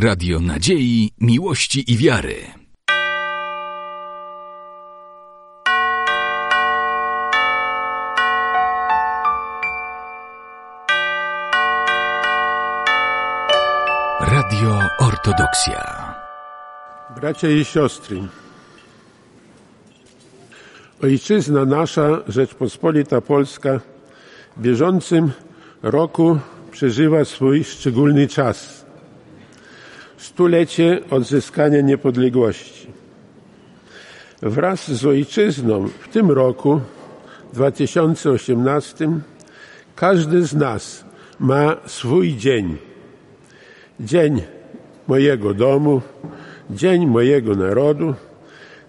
Radio Nadziei, Miłości i Wiary. Radio Ortodoksja. Bracia i siostry, Ojczyzna nasza, Rzeczpospolita Polska, w bieżącym roku przeżywa swój szczególny czas. Stulecie odzyskania niepodległości. Wraz z ojczyzną w tym roku, 2018, każdy z nas ma swój dzień. Dzień mojego domu, dzień mojego narodu,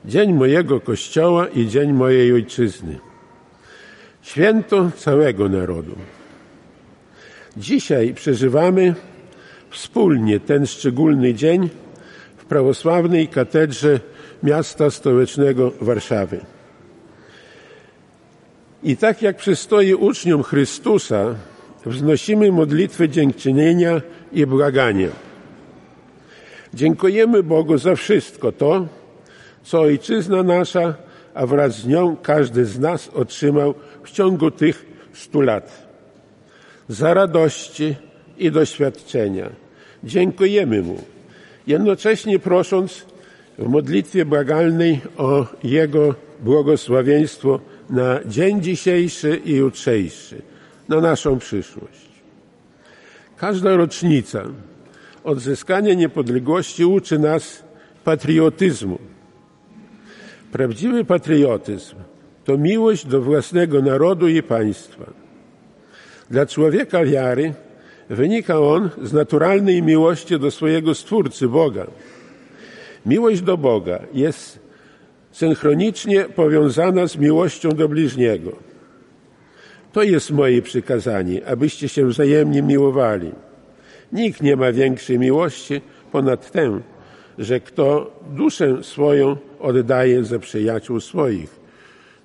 dzień mojego Kościoła i dzień mojej ojczyzny. Święto całego narodu. Dzisiaj przeżywamy wspólnie ten szczególny dzień w prawosławnej katedrze miasta stołecznego Warszawy. I tak jak przystoi uczniom Chrystusa, wznosimy modlitwę dziękczynienia i błagania. Dziękujemy Bogu za wszystko to, co ojczyzna nasza, a wraz z nią każdy z nas otrzymał w ciągu tych stu lat. Za radości i doświadczenia. Dziękujemy Mu, jednocześnie prosząc w modlitwie błagalnej o Jego błogosławieństwo na dzień dzisiejszy i jutrzejszy, na naszą przyszłość. Każda rocznica odzyskania niepodległości uczy nas patriotyzmu. Prawdziwy patriotyzm to miłość do własnego narodu i państwa. Dla człowieka wiary wynika on z naturalnej miłości do swojego Stwórcy, Boga. Miłość do Boga jest synchronicznie powiązana z miłością do bliźniego. To jest moje przykazanie, abyście się wzajemnie miłowali. Nikt nie ma większej miłości ponad tę, że kto duszę swoją oddaje za przyjaciół swoich.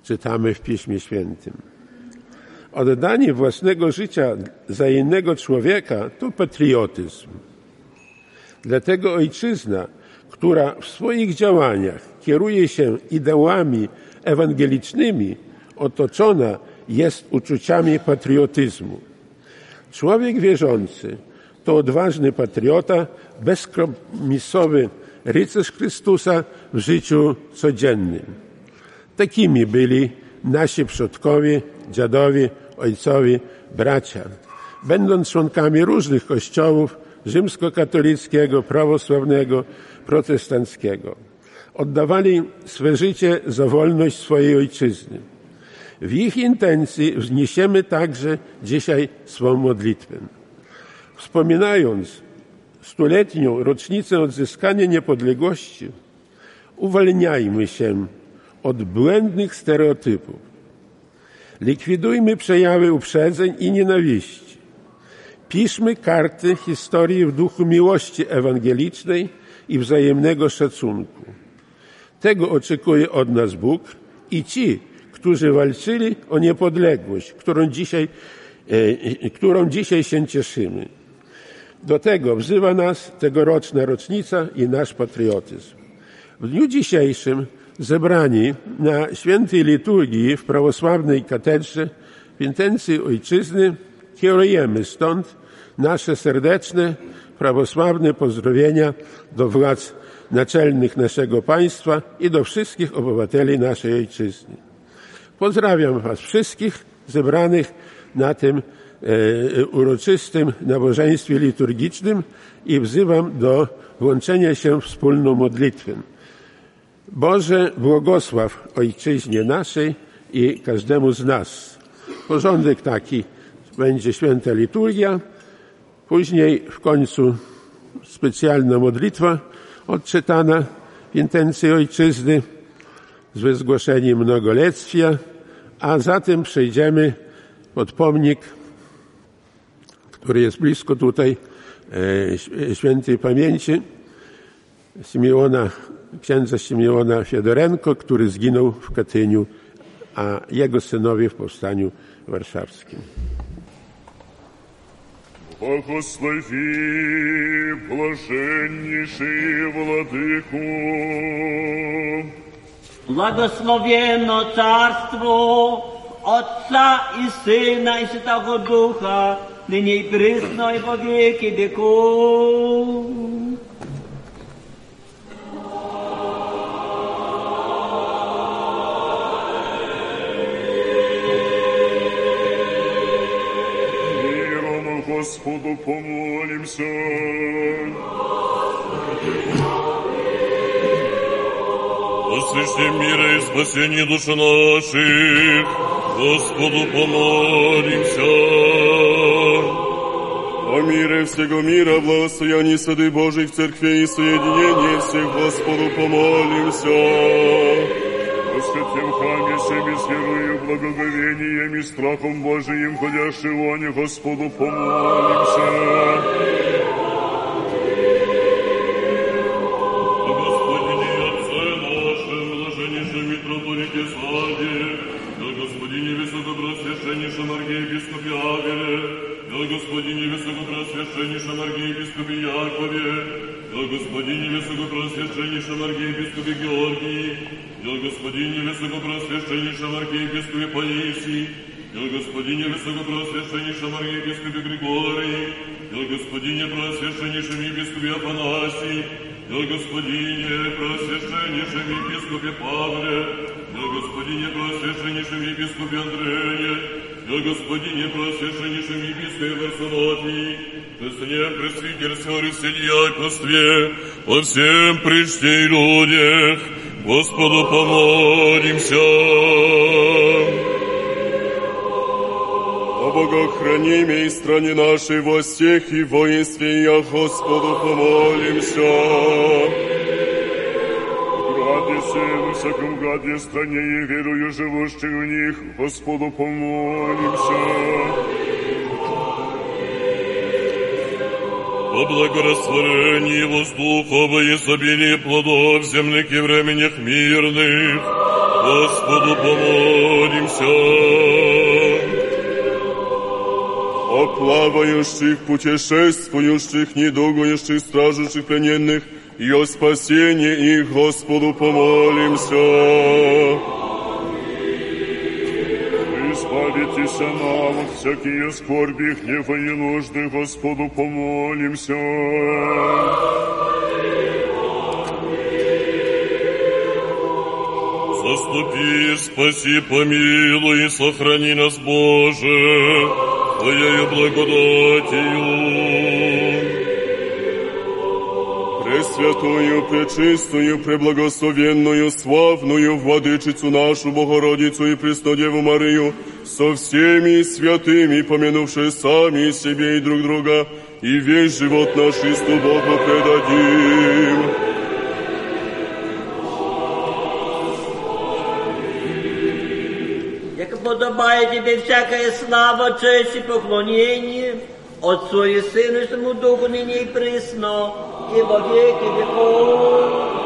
Czytamy w Piśmie Świętym. Oddanie własnego życia za innego człowieka to patriotyzm. Dlatego ojczyzna, która w swoich działaniach kieruje się ideałami ewangelicznymi, otoczona jest uczuciami patriotyzmu. Człowiek wierzący to odważny patriota, bezkompromisowy rycerz Chrystusa w życiu codziennym. Takimi byli nasi przodkowie, dziadowie, ojcowie, bracia. Będąc członkami różnych kościołów, rzymskokatolickiego, prawosławnego, protestanckiego, oddawali swe życie za wolność swojej ojczyzny. W ich intencji wzniesiemy także dzisiaj swą modlitwę. Wspominając stuletnią rocznicę odzyskania niepodległości, uwalniajmy się od błędnych stereotypów. Likwidujmy przejawy uprzedzeń i nienawiści. Piszmy karty historii w duchu miłości ewangelicznej i wzajemnego szacunku. Tego oczekuje od nas Bóg i ci, którzy walczyli o niepodległość, którą dzisiaj, e, którą dzisiaj się cieszymy. Do tego wzywa nas tegoroczna rocznica i nasz patriotyzm. W dniu dzisiejszym zebrani na świętej liturgii w prawosławnej katedrze w intencji ojczyzny kierujemy stąd nasze serdeczne, prawosławne pozdrowienia do władz naczelnych naszego państwa i do wszystkich obywateli naszej ojczyzny. Pozdrawiam Was wszystkich zebranych na tym e, uroczystym nabożeństwie liturgicznym i wzywam do włączenia się w wspólną modlitwę. Boże, błogosław Ojczyźnie naszej i każdemu z nas. Porządek taki będzie święta liturgia, później w końcu specjalna modlitwa odczytana w intencji Ojczyzny z wyzgłoszeniem mnogolectwia, a zatem przejdziemy pod pomnik, który jest blisko tutaj e, świętej pamięci Simeona księdza Simeona Fiodorenko, który zginął w Katyniu, a jego synowie w Powstaniu Warszawskim. Благослови, блаженніший владику. Благословенно Царство Отца и Сына и Святого Духа, ныне и присно и во веки веков. Господу помолимся. Освящи мира и спасение душ наших, Господу помолимся. О мире всего мира, благостоянии Сады Божьих Церквей и соединении всех Господу помолимся. Всеми с верою, благоговением и страхом Божиим, ходящего они Господу помолимся. Господине Отце нашем, блаженнейшем митрополите Саве, о Господине Высокопросвященнейшем архиепископе Авеле, о Господине Высокопросвященнейшем архиепископе Якове, о Господине Высокопросвященнейшем архиепископе Георгии, о Господине Высокопросвященнейшем архиепископе Паисии, о Господине Высокопросвященнейшем архиепископе Григории, о Господине Просвященнейшем епископе Афанасии, о Господине Просвященнейшем епископе Павле, о Господине Просвященнейшем епископе Андрее, о Господине Просвященнейшем епископе Варсонофии, Пресне пресвитерстве Христе Якостве, во всем причте людях, Господу помолимся. О богохраниме и стране нашей во всех и воинстве я Господу помолимся. Граде сем, всяком граде стране и верую живущих в них, Господу помолимся. О благорастворении воздуха, и изобилии плодов земных и временях мирных, Господу помолимся. О плавающих, путешествующих, недугующих, стражущих плененных, и о спасении их Господу помолимся. Избавитесь нам от всякие скорби, гнева и нужды, Господу помолимся. Заступи, спаси, помилуй сохрани нас, Боже, Твоею благодатью. Пресвятую, пречистую, преблагословенную, славную Владычицу нашу Богородицу и Преснодеву Марию, со всеми святыми, помянувши сами себе и друг друга, и весь живот наш Христу Богу предадим. Як подобає тебе всякая слава, честь и поклонение, Отцу и Сыну и Святому Духу, ныне и присно, и во веки веков.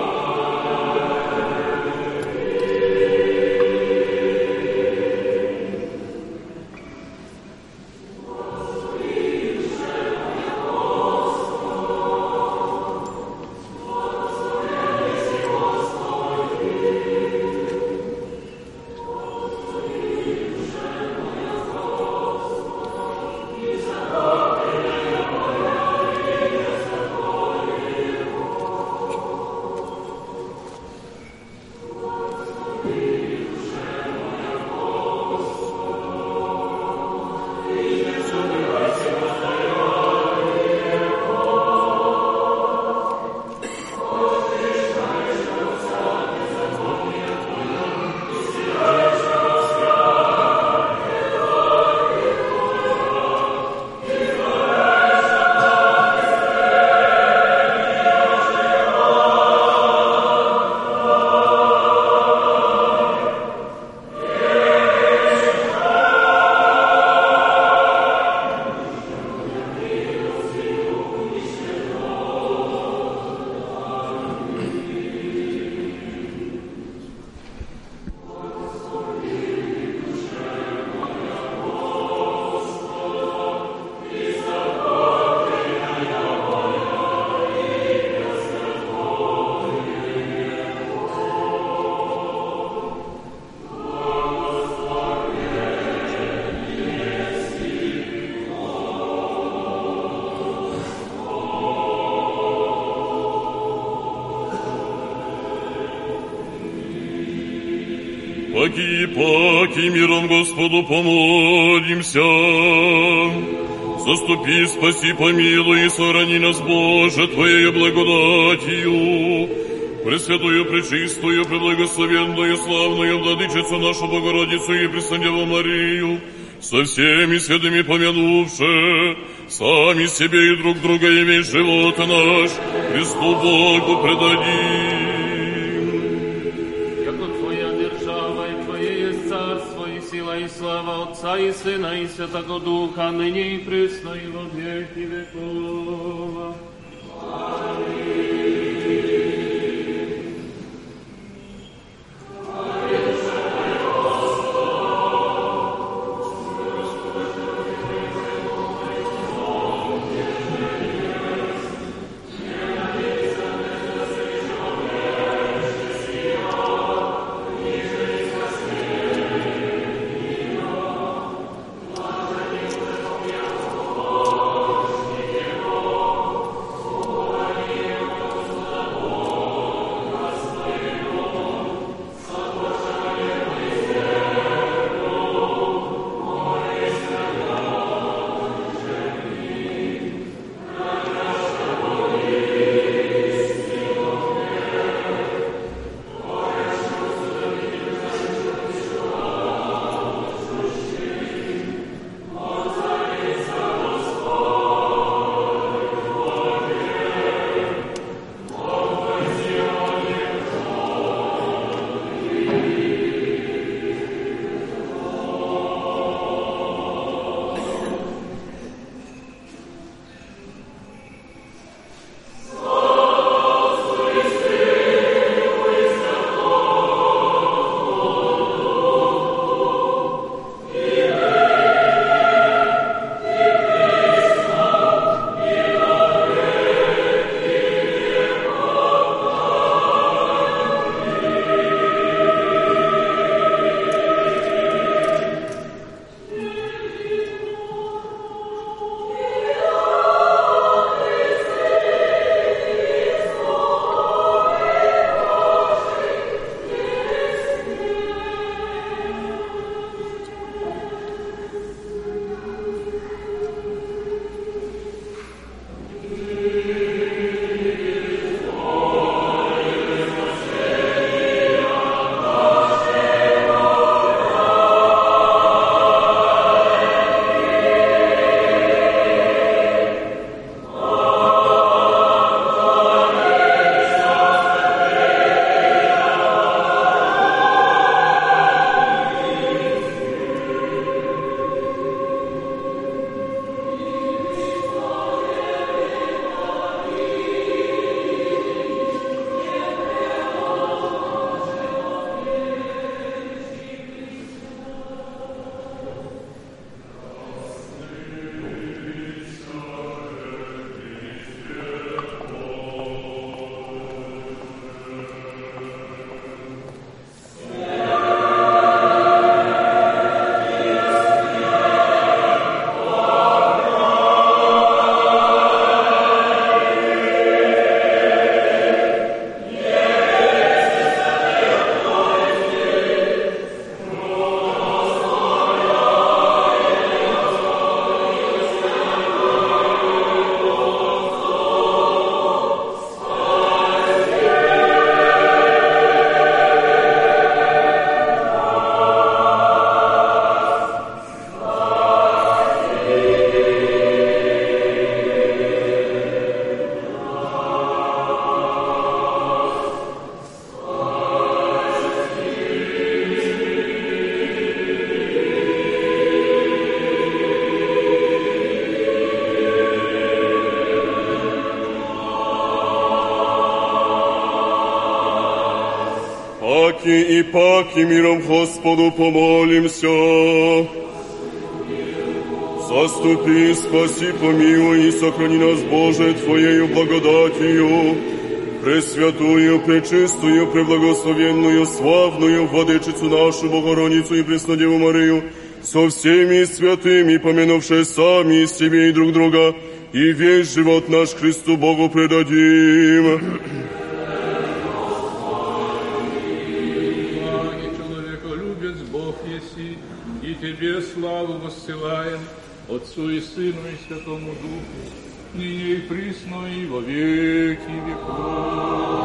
Господу помолимся. Заступи, спаси, помилуй и сохрани нас, Боже, Твоею благодатью. Пресвятую, пречистую, преблагословенную, славную Владычицу нашу Богородицу и Преснодеву Марию, со всеми святыми помянувши, сами себе и друг друга и весь живот наш, Христу Богу предадим. Otca i Syna i Świętego Ducha, nynie i prysno i wo wieki wiekowa. И миром Господу помолимся. Заступи, спаси, помилуй и сохрани нас, Боже, Твоею благодатью, Пресвятую, Пречистую, Преблагословенную, Славную Владычицу нашу, Богородицу и Преснодеву Марию, со всеми святыми, помянувши сами себе и друг друга, и весь живот наш Христу Богу предадим. Воссылаем, Отцу и Сыну и Святому Духу, ныне и присно и во веки веков.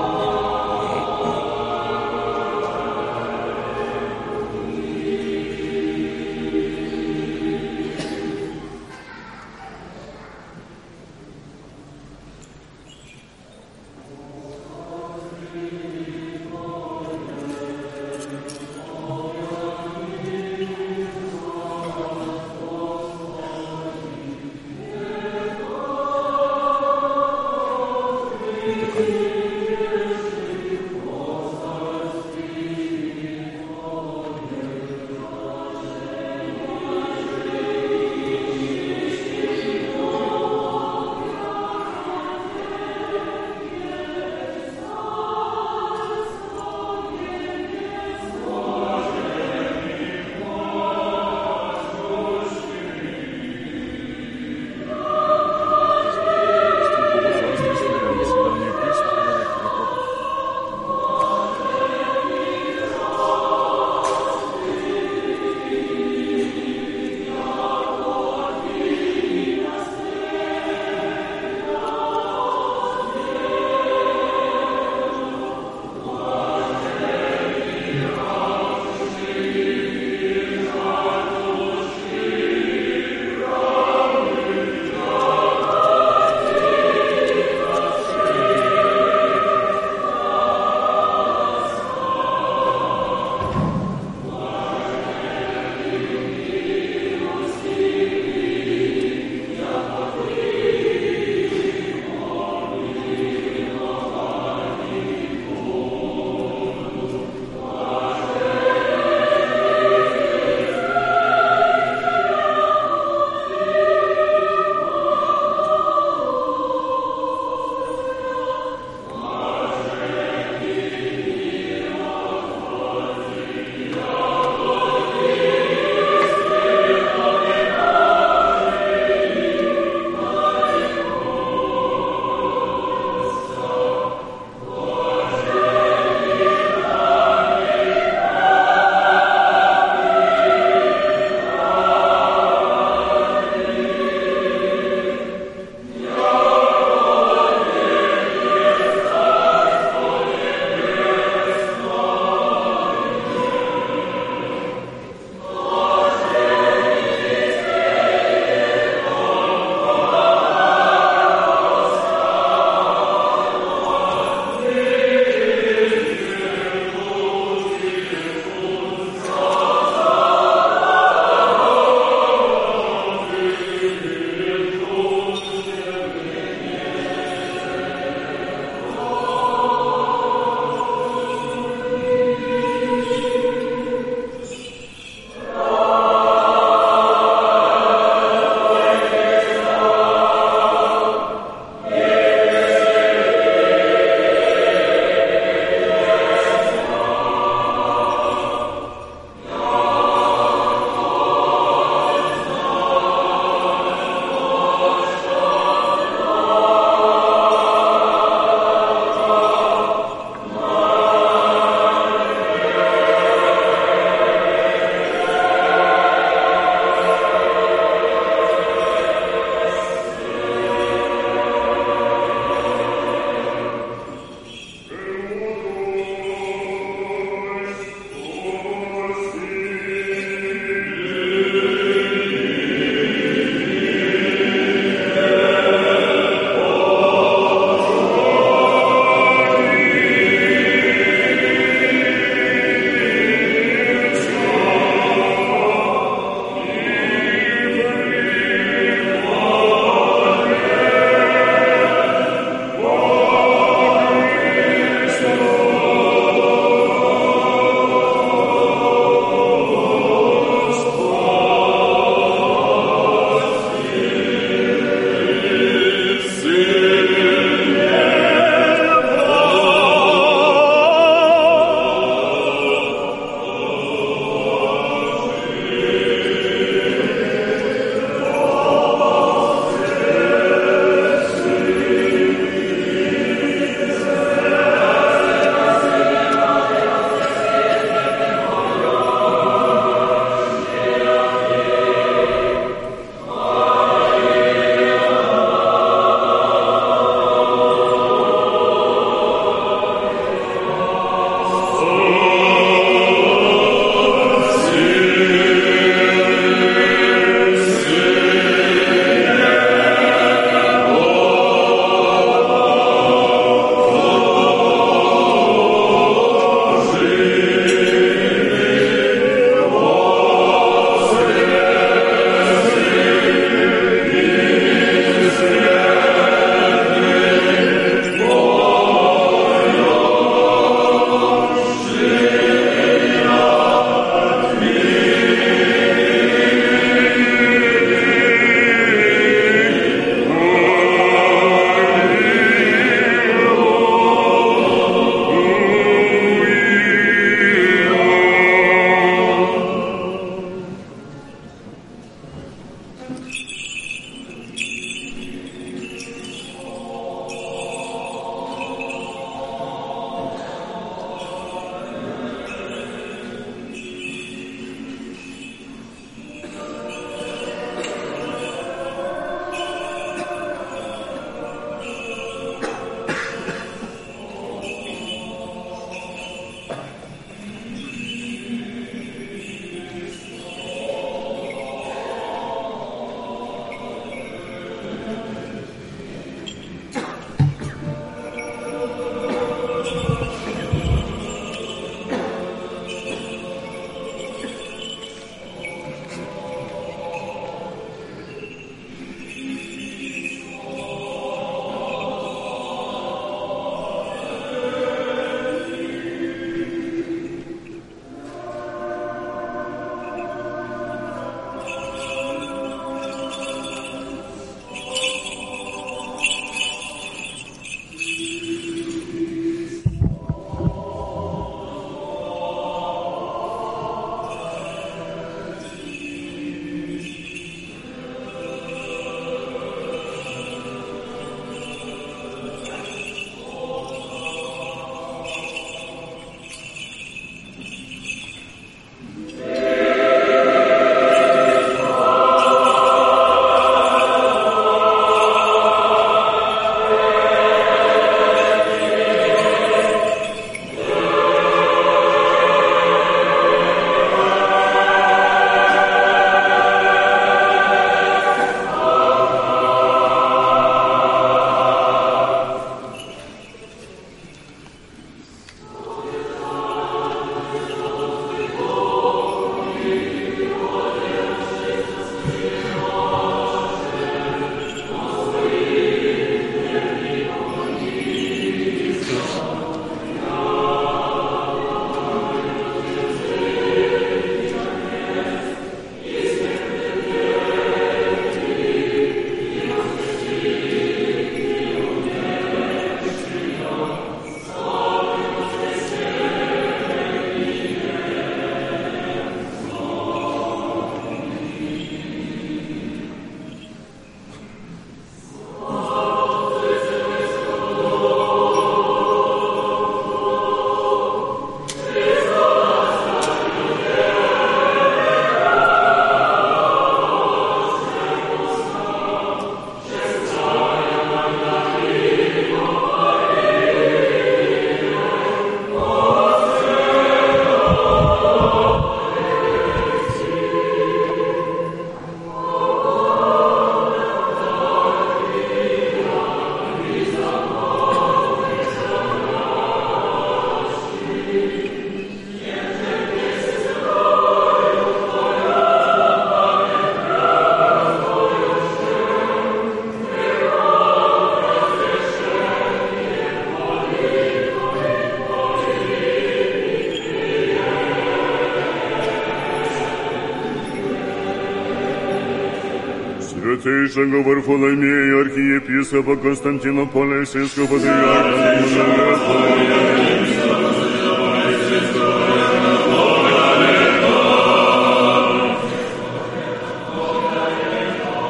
Святейшего Варфоломея, архиепископа Константинополя, Сельского патриарха,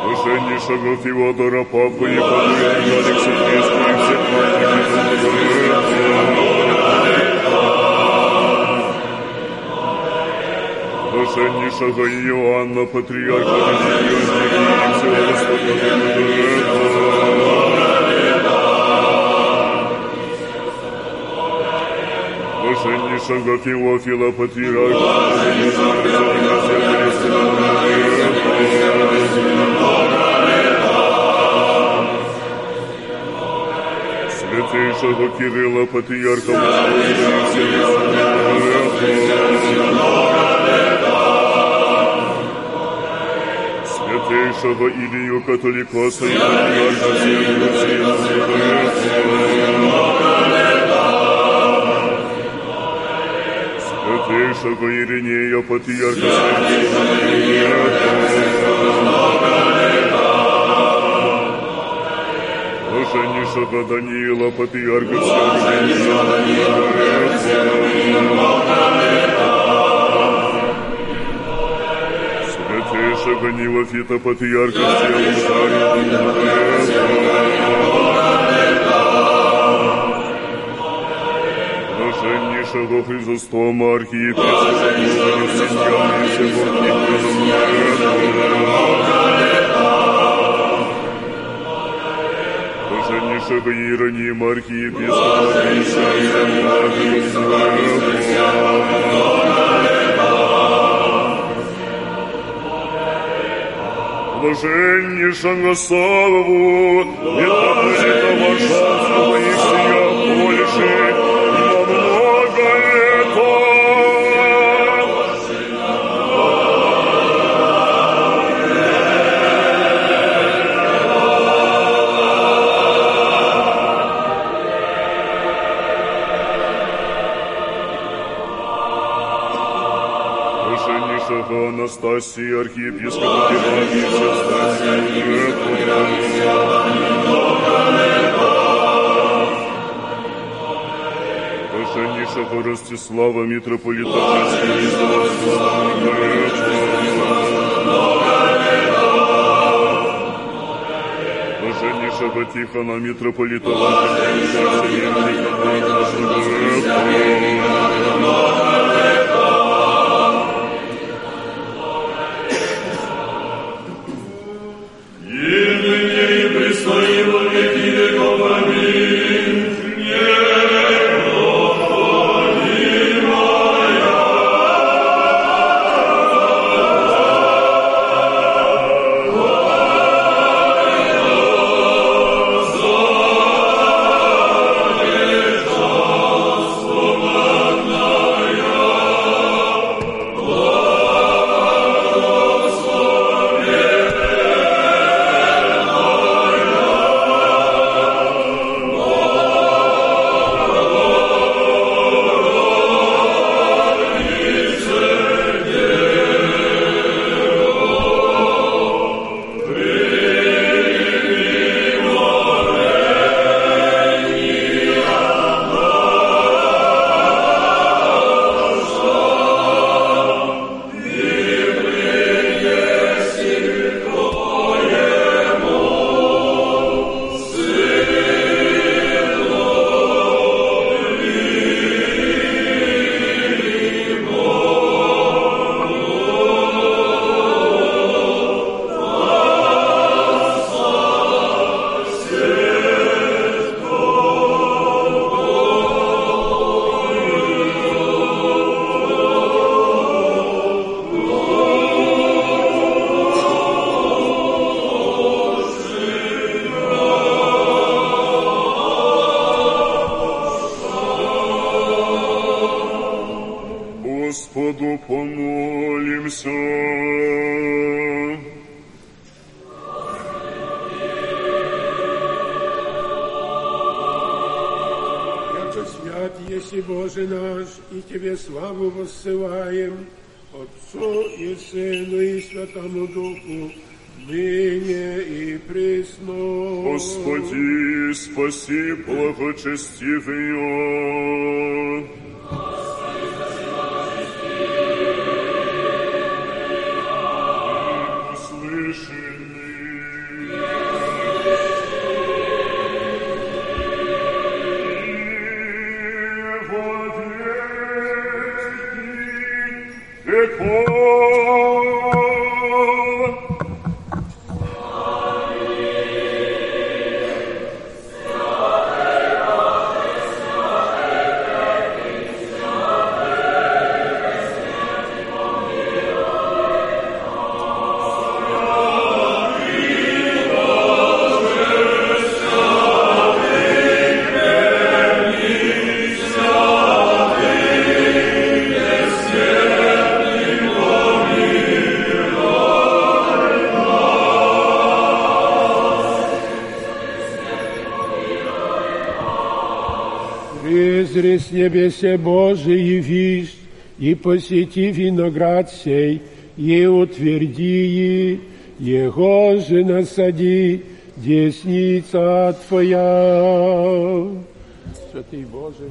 Блаженнейшего Феодора Папы и Патриарха Алексея и всех Блаженнейшего Иоанна, Патриарха и всего Блаженнейшего Феофила, Патриарха Святейшего Кирилла, Патриарха Московского Святейшего Илью Католикоса и Патриарха Святейшего Иринея, Патриарха Блаженнейшего Даниила, Патриарха Святейшего Нилофита, Патриарха Блаженнейшего Хризостома, архиепископа Христиан и всего Блаженнейшего Иеронима, архиепископа блаженнейшего славу, это будет вашего и больше, на много лет. Блаженнейшего Анастасия, архиепископа, Блаженніша горості слава митрополіта. Блаженніша Батіхана митрополіта Блаженніша Батіхана митрополіта. Небесе Божий вишь, и посети виноград сей, и утверди, его же насади, десница Твоя. Святый Боже,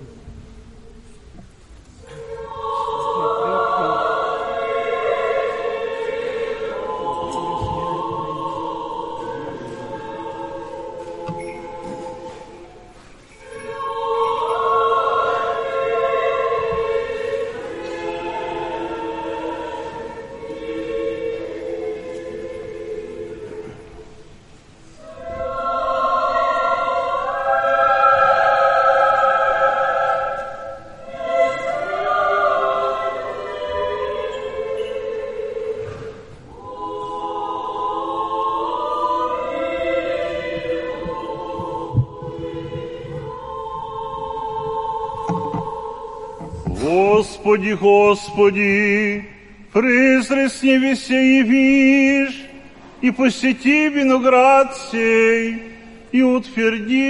Господи, Господи, небесе явишь, и посети виноград сей, и утверди,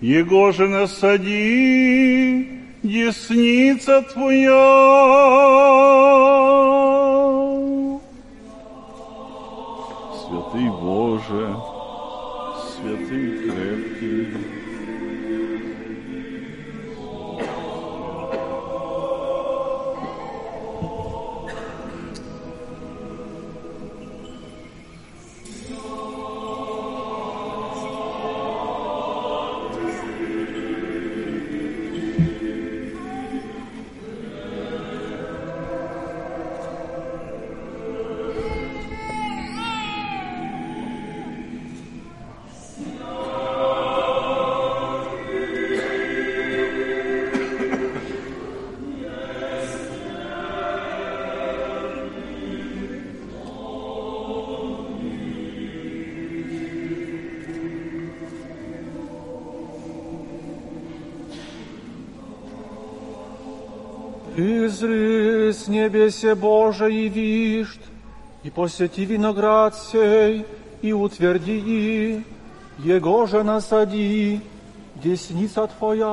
его же насади, десница Твоя. С небесе Боже явишь, и посети виноград сей, и утверди, его же насади, десница Твоя.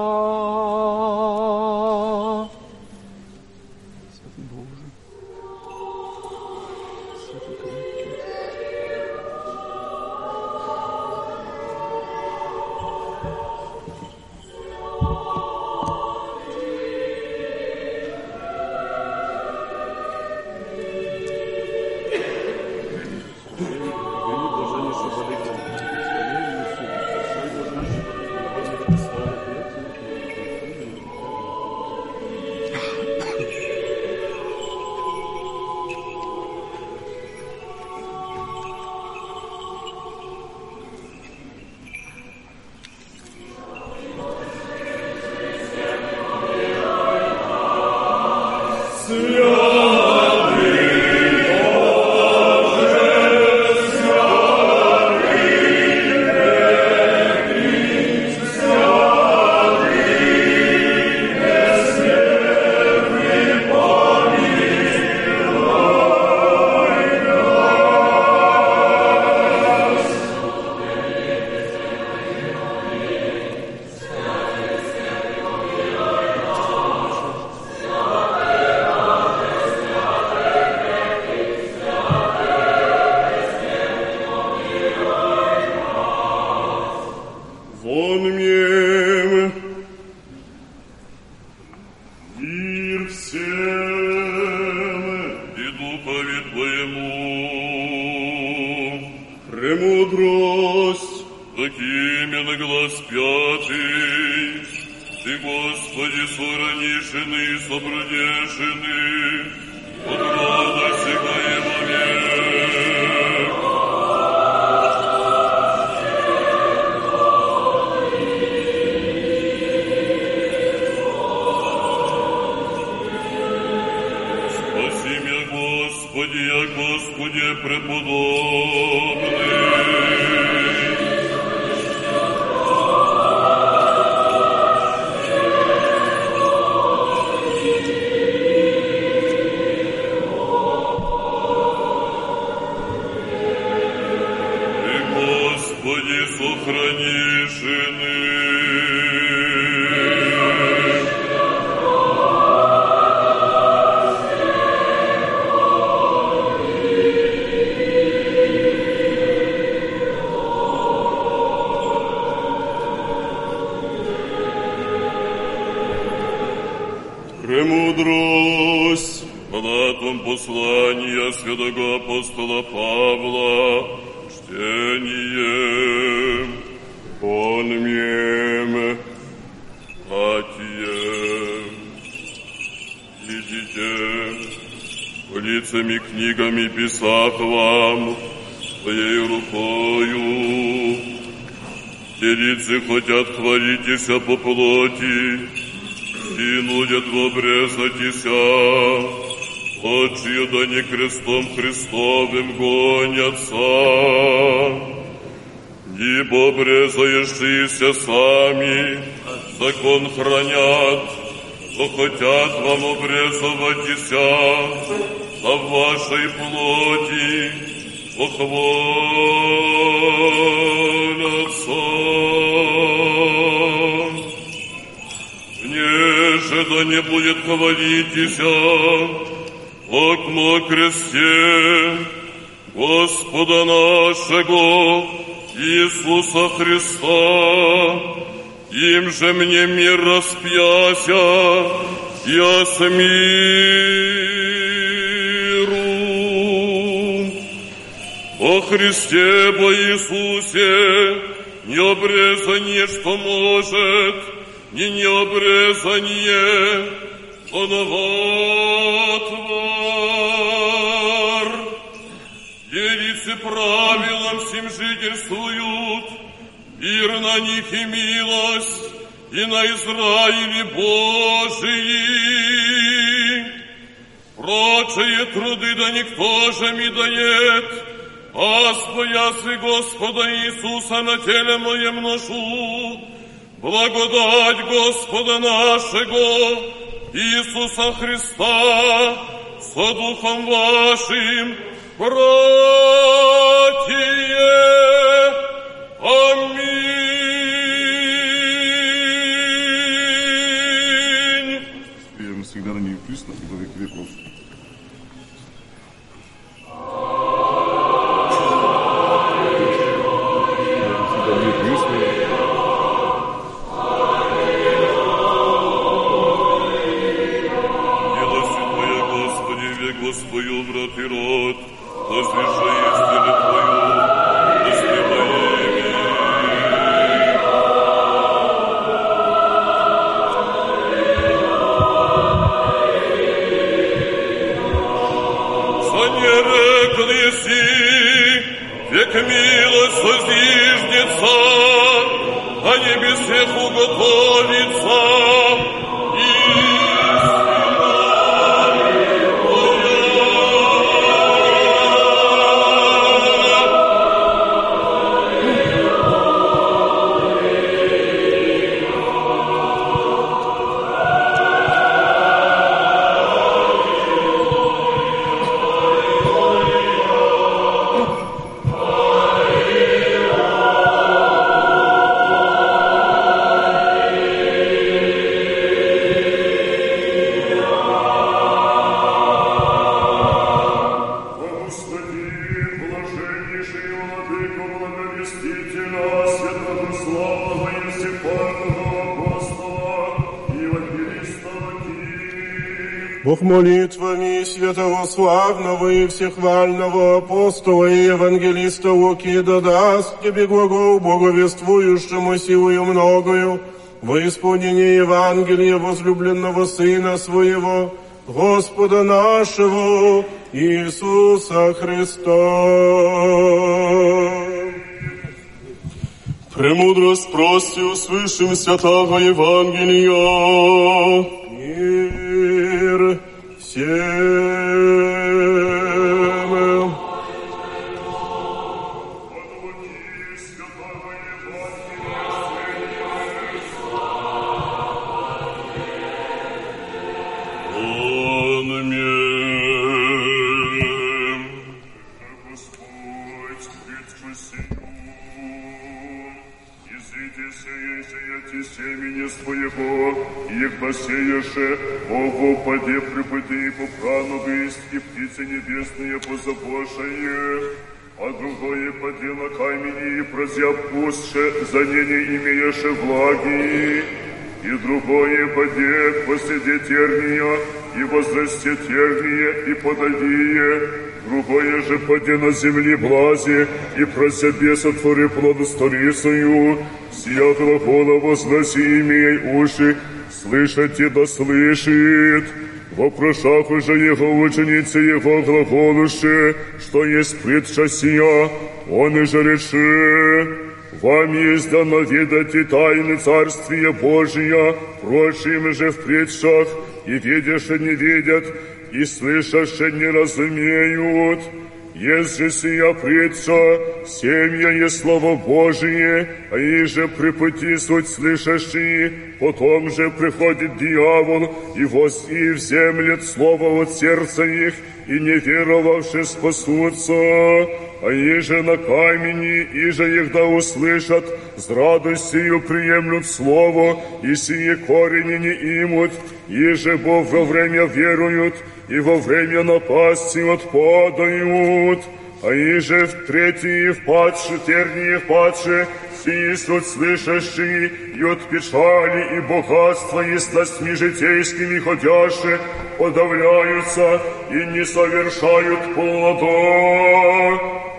И нудят в обрезатися, Отчию да не крестом Христовым гонятся. Ибо обрезающиеся сами закон хранят, но хотят вам обрезыватися на вашей плоти, похвалятся. Да не будет хвалитеся, окно кресте Господа нашего Иисуса Христа, им же мне мир распяся, я с миру. О Христе, по Иисусе, не обрезание, что может, ни необрезание, оноватвар. Елицы правилом всем жительствуют, мир на них и милость, и на Израиле Божии. Прочие труды да никто же ми дает, а споясы Господа Иисуса на теле моем ношу, благодать Господа нашего Иисуса Христа со Духом вашим, братья. Аминь. Воздвижнется, а небесех уготовится. Луки. Молитвами святого славного и всехвального апостола и евангелиста Луки да даст тебе глагол боговествующему силою многою во исполнение Евангелия возлюбленного Сына Своего, Господа нашего Иисуса Христа. Премудрость прости, услышим святого Евангелия. всем. Он мне. Господь, Христос, семени своего, их посеешь, Поде припыты по прану и птицы небесные позабошие, а другое поде на камени и прозябпустше, за не имееше влаги, и другое поде посреди терния, и возрасте терние, и подадие, другое же поде на земли блази, и прозябе сотвори плоду сторисою, сия глагола возгласи, имей уши, слышите да слышит. Вопрошах уже его ученицы его глаголуше, что есть притча сия, он и же реши. Вам есть дано ведать и тайны Царствия Божия, прочим же в притчах, и видяше не видят, и слышаше не разумеют. Же сия притча, семья есть Слово Божие, а и же при пути суть слышащие, потом же приходит дьявол, и вози в землет Слово от сердца их, и не веровавши спасутся, а иже на камени, иже их да услышат, с радостью приемлют Слово, и сие корени не имут, иже Бог во время веруют, и во время напасти отпадают, а иже в третьи впадши, тернии впадши, сии суть слышащие, и от печали и богатства и сластьми житейскими ходящие, подавляются и не совершают плода.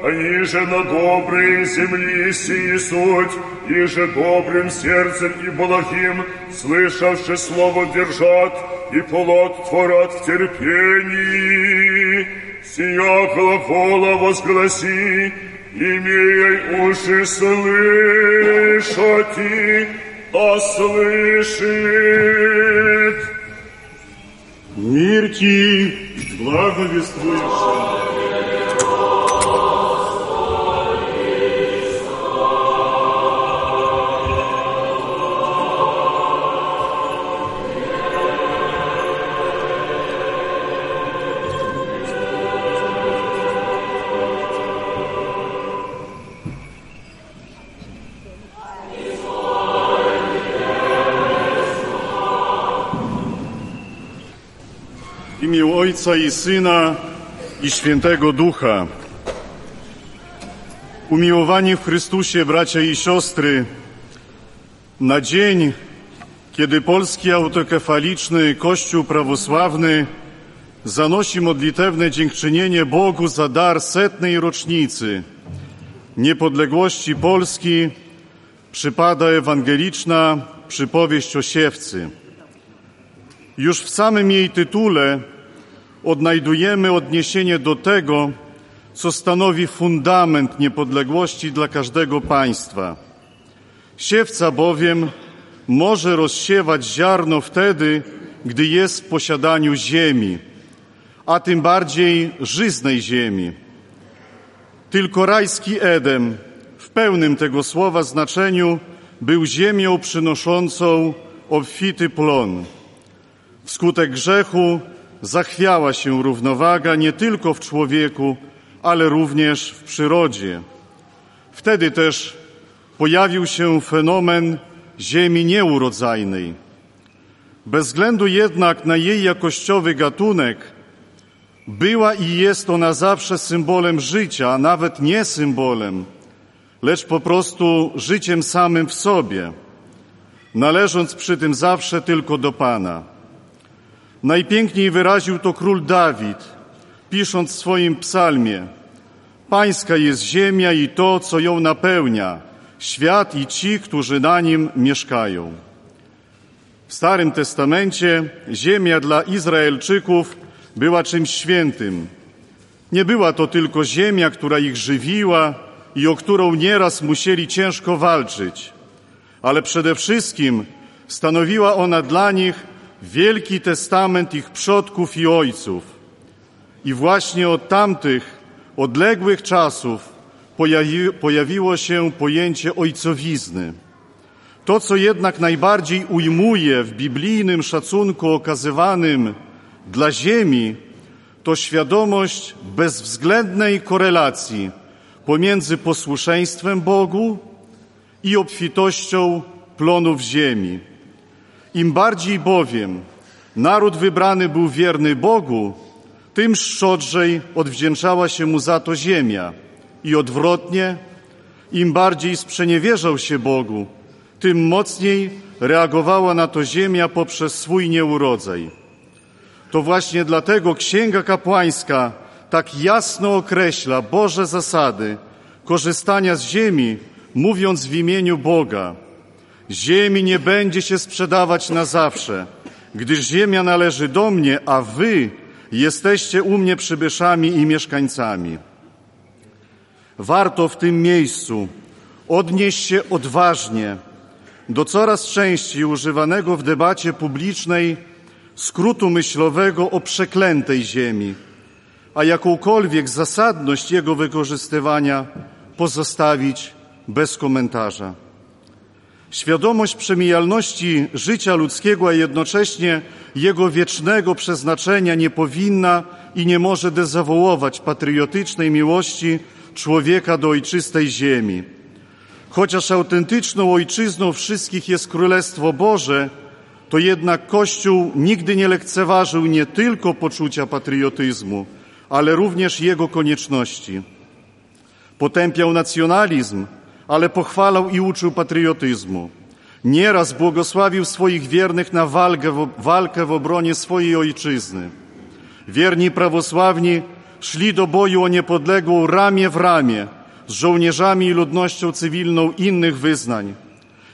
А иже на доброй земли сии суть, иже добрым сердцем и благим, слышавши слово держат, и плод творят в терпении. Сия глагола возгласи, имей уши слышати, а слышит. Мир ти, Ojca i Syna i Świętego Ducha. Umiłowani w Chrystusie bracia i siostry, na dzień, kiedy polski autokefaliczny Kościół prawosławny zanosi modlitewne dziękczynienie Bogu za dar setnej rocznicy niepodległości Polski, przypada ewangeliczna przypowieść o siewcy. Już w samym jej tytule odnajdujemy odniesienie do tego, co stanowi fundament niepodległości dla każdego państwa. Siewca bowiem może rozsiewać ziarno wtedy, gdy jest w posiadaniu ziemi, a tym bardziej żyznej ziemi. Tylko rajski Edem w pełnym tego słowa znaczeniu był ziemią przynoszącą obfity plon. Wskutek grzechu zachwiała się równowaga nie tylko w człowieku, ale również w przyrodzie. Wtedy też pojawił się fenomen ziemi nieurodzajnej. Bez względu jednak na jej jakościowy gatunek, była i jest ona zawsze symbolem życia, nawet nie symbolem, lecz po prostu życiem samym w sobie, należąc przy tym zawsze tylko do Pana. Najpiękniej wyraził to król Dawid, pisząc w swoim psalmie: Pańska jest ziemia i to, co ją napełnia, świat i ci, którzy na nim mieszkają. W Starym Testamencie ziemia dla Izraelczyków była czymś świętym. Nie była to tylko ziemia, która ich żywiła i o którą nieraz musieli ciężko walczyć, ale przede wszystkim stanowiła ona dla nich wielki testament ich przodków i ojców. I właśnie od tamtych odległych czasów pojawi, pojawiło się pojęcie ojcowizny. To, co jednak najbardziej ujmuje w biblijnym szacunku okazywanym dla Ziemi, to świadomość bezwzględnej korelacji pomiędzy posłuszeństwem Bogu i obfitością plonów ziemi. Im bardziej bowiem naród wybrany był wierny Bogu, tym szczodrzej odwdzięczała się mu za to ziemia. I odwrotnie, im bardziej sprzeniewierzał się Bogu, tym mocniej reagowała na to ziemia poprzez swój nieurodzaj. To właśnie dlatego Księga Kapłańska tak jasno określa Boże zasady korzystania z ziemi, mówiąc w imieniu Boga. Ziemi nie będzie się sprzedawać na zawsze, gdyż ziemia należy do mnie, a wy jesteście u mnie przybyszami i mieszkańcami. Warto w tym miejscu odnieść się odważnie do coraz częściej używanego w debacie publicznej skrótu myślowego o przeklętej ziemi, a jakąkolwiek zasadność jego wykorzystywania pozostawić bez komentarza. Świadomość przemijalności życia ludzkiego, a jednocześnie jego wiecznego przeznaczenia nie powinna i nie może dezawołować patriotycznej miłości człowieka do ojczystej ziemi. Chociaż autentyczną ojczyzną wszystkich jest Królestwo Boże, to jednak Kościół nigdy nie lekceważył nie tylko poczucia patriotyzmu, ale również jego konieczności. Potępiał nacjonalizm, ale pochwalał i uczył patriotyzmu. Nieraz błogosławił swoich wiernych na walkę, walkę w obronie swojej ojczyzny. Wierni prawosławni szli do boju o niepodległą ramię w ramię z żołnierzami i ludnością cywilną innych wyznań.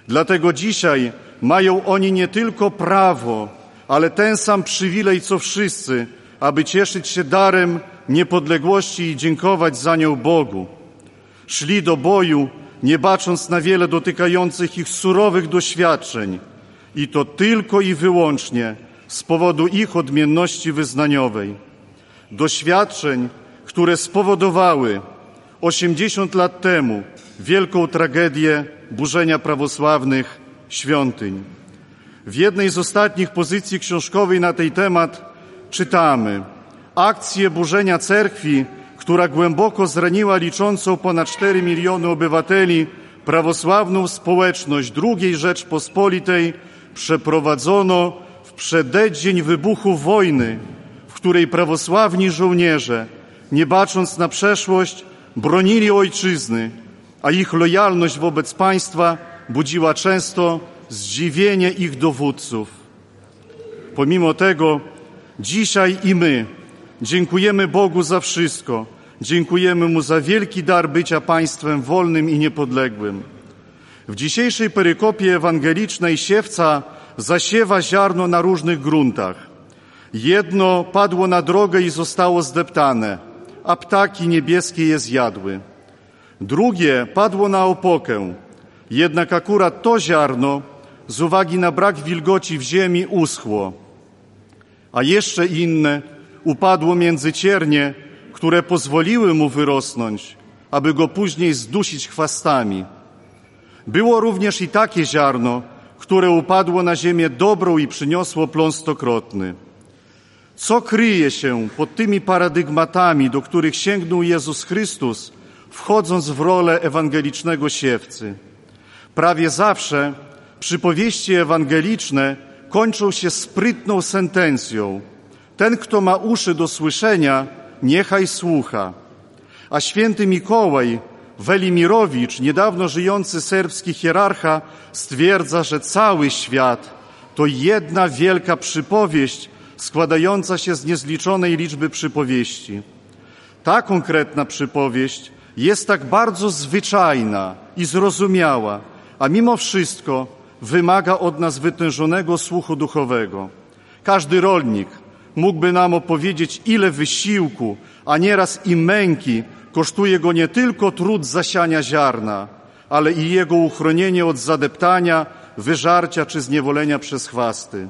Dlatego dzisiaj mają oni nie tylko prawo, ale ten sam przywilej co wszyscy, aby cieszyć się darem niepodległości i dziękować za nią Bogu. Szli do boju, nie bacząc na wiele dotykających ich surowych doświadczeń, i to tylko i wyłącznie z powodu ich odmienności wyznaniowej. Doświadczeń, które spowodowały 80 lat temu wielką tragedię burzenia prawosławnych świątyń. W jednej z ostatnich pozycji książkowej na ten temat czytamy akcję burzenia cerkwi, która głęboko zraniła liczącą ponad 4 miliony obywateli prawosławną społeczność II Rzeczpospolitej przeprowadzono w przeddzień wybuchu wojny, w której prawosławni żołnierze, nie bacząc na przeszłość, bronili ojczyzny, a ich lojalność wobec państwa budziła często zdziwienie ich dowódców. Pomimo tego, dzisiaj i my dziękujemy Bogu za wszystko. Dziękujemy Mu za wielki dar bycia państwem wolnym i niepodległym. W dzisiejszej perykopie ewangelicznej siewca zasiewa ziarno na różnych gruntach. Jedno padło na drogę i zostało zdeptane, a ptaki niebieskie je zjadły. Drugie padło na opokę, jednak akurat to ziarno z uwagi na brak wilgoci w ziemi uschło, a jeszcze inne upadło między ciernie, które pozwoliły mu wyrosnąć, aby go później zdusić chwastami. Było również i takie ziarno, które upadło na ziemię dobrą i przyniosło plon stokrotny. Co kryje się pod tymi paradygmatami, do których sięgnął Jezus Chrystus, wchodząc w rolę ewangelicznego siewcy? Prawie zawsze przypowieści ewangeliczne kończą się sprytną sentencją. Ten, kto ma uszy do słyszenia, niechaj słucha. A święty Mikołaj Welimirowicz, niedawno żyjący serbski hierarcha, stwierdza, że cały świat to jedna wielka przypowieść składająca się z niezliczonej liczby przypowieści. Ta konkretna przypowieść jest tak bardzo zwyczajna i zrozumiała, a mimo wszystko wymaga od nas wytężonego słuchu duchowego. Każdy rolnik mógłby nam opowiedzieć, ile wysiłku, a nieraz i męki kosztuje go nie tylko trud zasiania ziarna, ale i jego uchronienie od zadeptania, wyżarcia czy zniewolenia przez chwasty.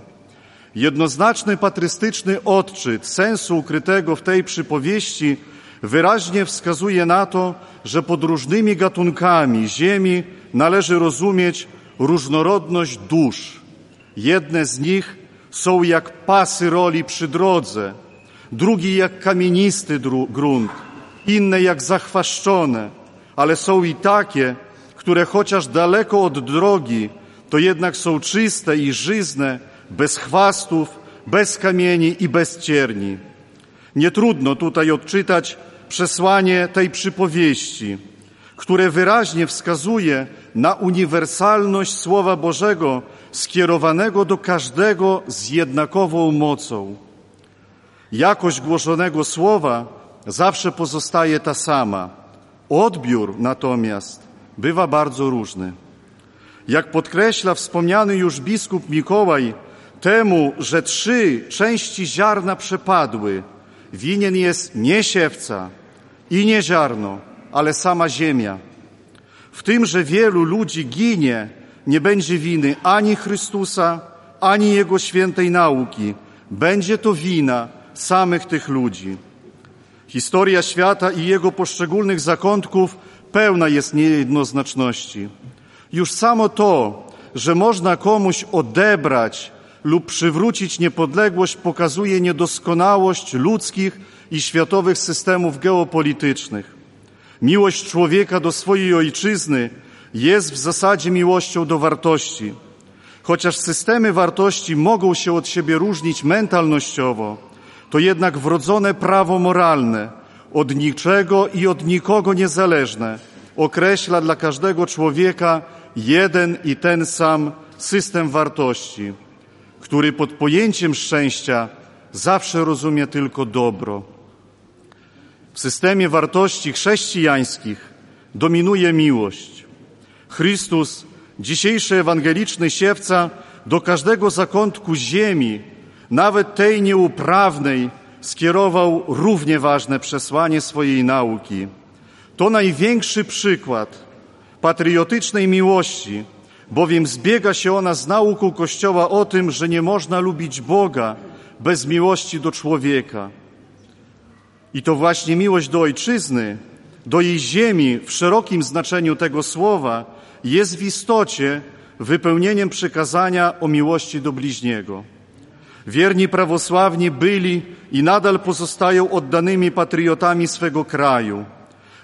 Jednoznaczny patrystyczny odczyt sensu ukrytego w tej przypowieści wyraźnie wskazuje na to, że pod różnymi gatunkami ziemi należy rozumieć różnorodność dusz. Jedne z nich są jak pasy roli przy drodze, drugi jak kamienisty grunt, inne jak zachwaszczone, ale są i takie, które chociaż daleko od drogi, to jednak są czyste i żyzne, bez chwastów, bez kamieni i bez cierni. Nie trudno tutaj odczytać przesłanie tej przypowieści, które wyraźnie wskazuje na uniwersalność Słowa Bożego skierowanego do każdego z jednakową mocą. Jakość głoszonego słowa zawsze pozostaje ta sama. Odbiór natomiast bywa bardzo różny. Jak podkreśla wspomniany już biskup Mikołaj, temu, że trzy części ziarna przepadły, winien jest nie siewca i nie ziarno, ale sama ziemia. W tym, że wielu ludzi ginie, nie będzie winy ani Chrystusa, ani Jego świętej nauki. Będzie to wina samych tych ludzi. Historia świata i jego poszczególnych zakątków pełna jest niejednoznaczności. Już samo to, że można komuś odebrać lub przywrócić niepodległość, pokazuje niedoskonałość ludzkich i światowych systemów geopolitycznych. Miłość człowieka do swojej ojczyzny jest w zasadzie miłością do wartości. Chociaż systemy wartości mogą się od siebie różnić mentalnościowo, to jednak wrodzone prawo moralne, od niczego i od nikogo niezależne, określa dla każdego człowieka jeden i ten sam system wartości, który pod pojęciem szczęścia zawsze rozumie tylko dobro. W systemie wartości chrześcijańskich dominuje miłość. Chrystus, dzisiejszy ewangeliczny siewca, do każdego zakątku ziemi, nawet tej nieuprawnej, skierował równie ważne przesłanie swojej nauki. To największy przykład patriotycznej miłości, bowiem zbiega się ona z nauką Kościoła o tym, że nie można lubić Boga bez miłości do człowieka. I to właśnie miłość do ojczyzny, do jej ziemi w szerokim znaczeniu tego słowa jest w istocie wypełnieniem przykazania o miłości do bliźniego. Wierni prawosławni byli i nadal pozostają oddanymi patriotami swego kraju,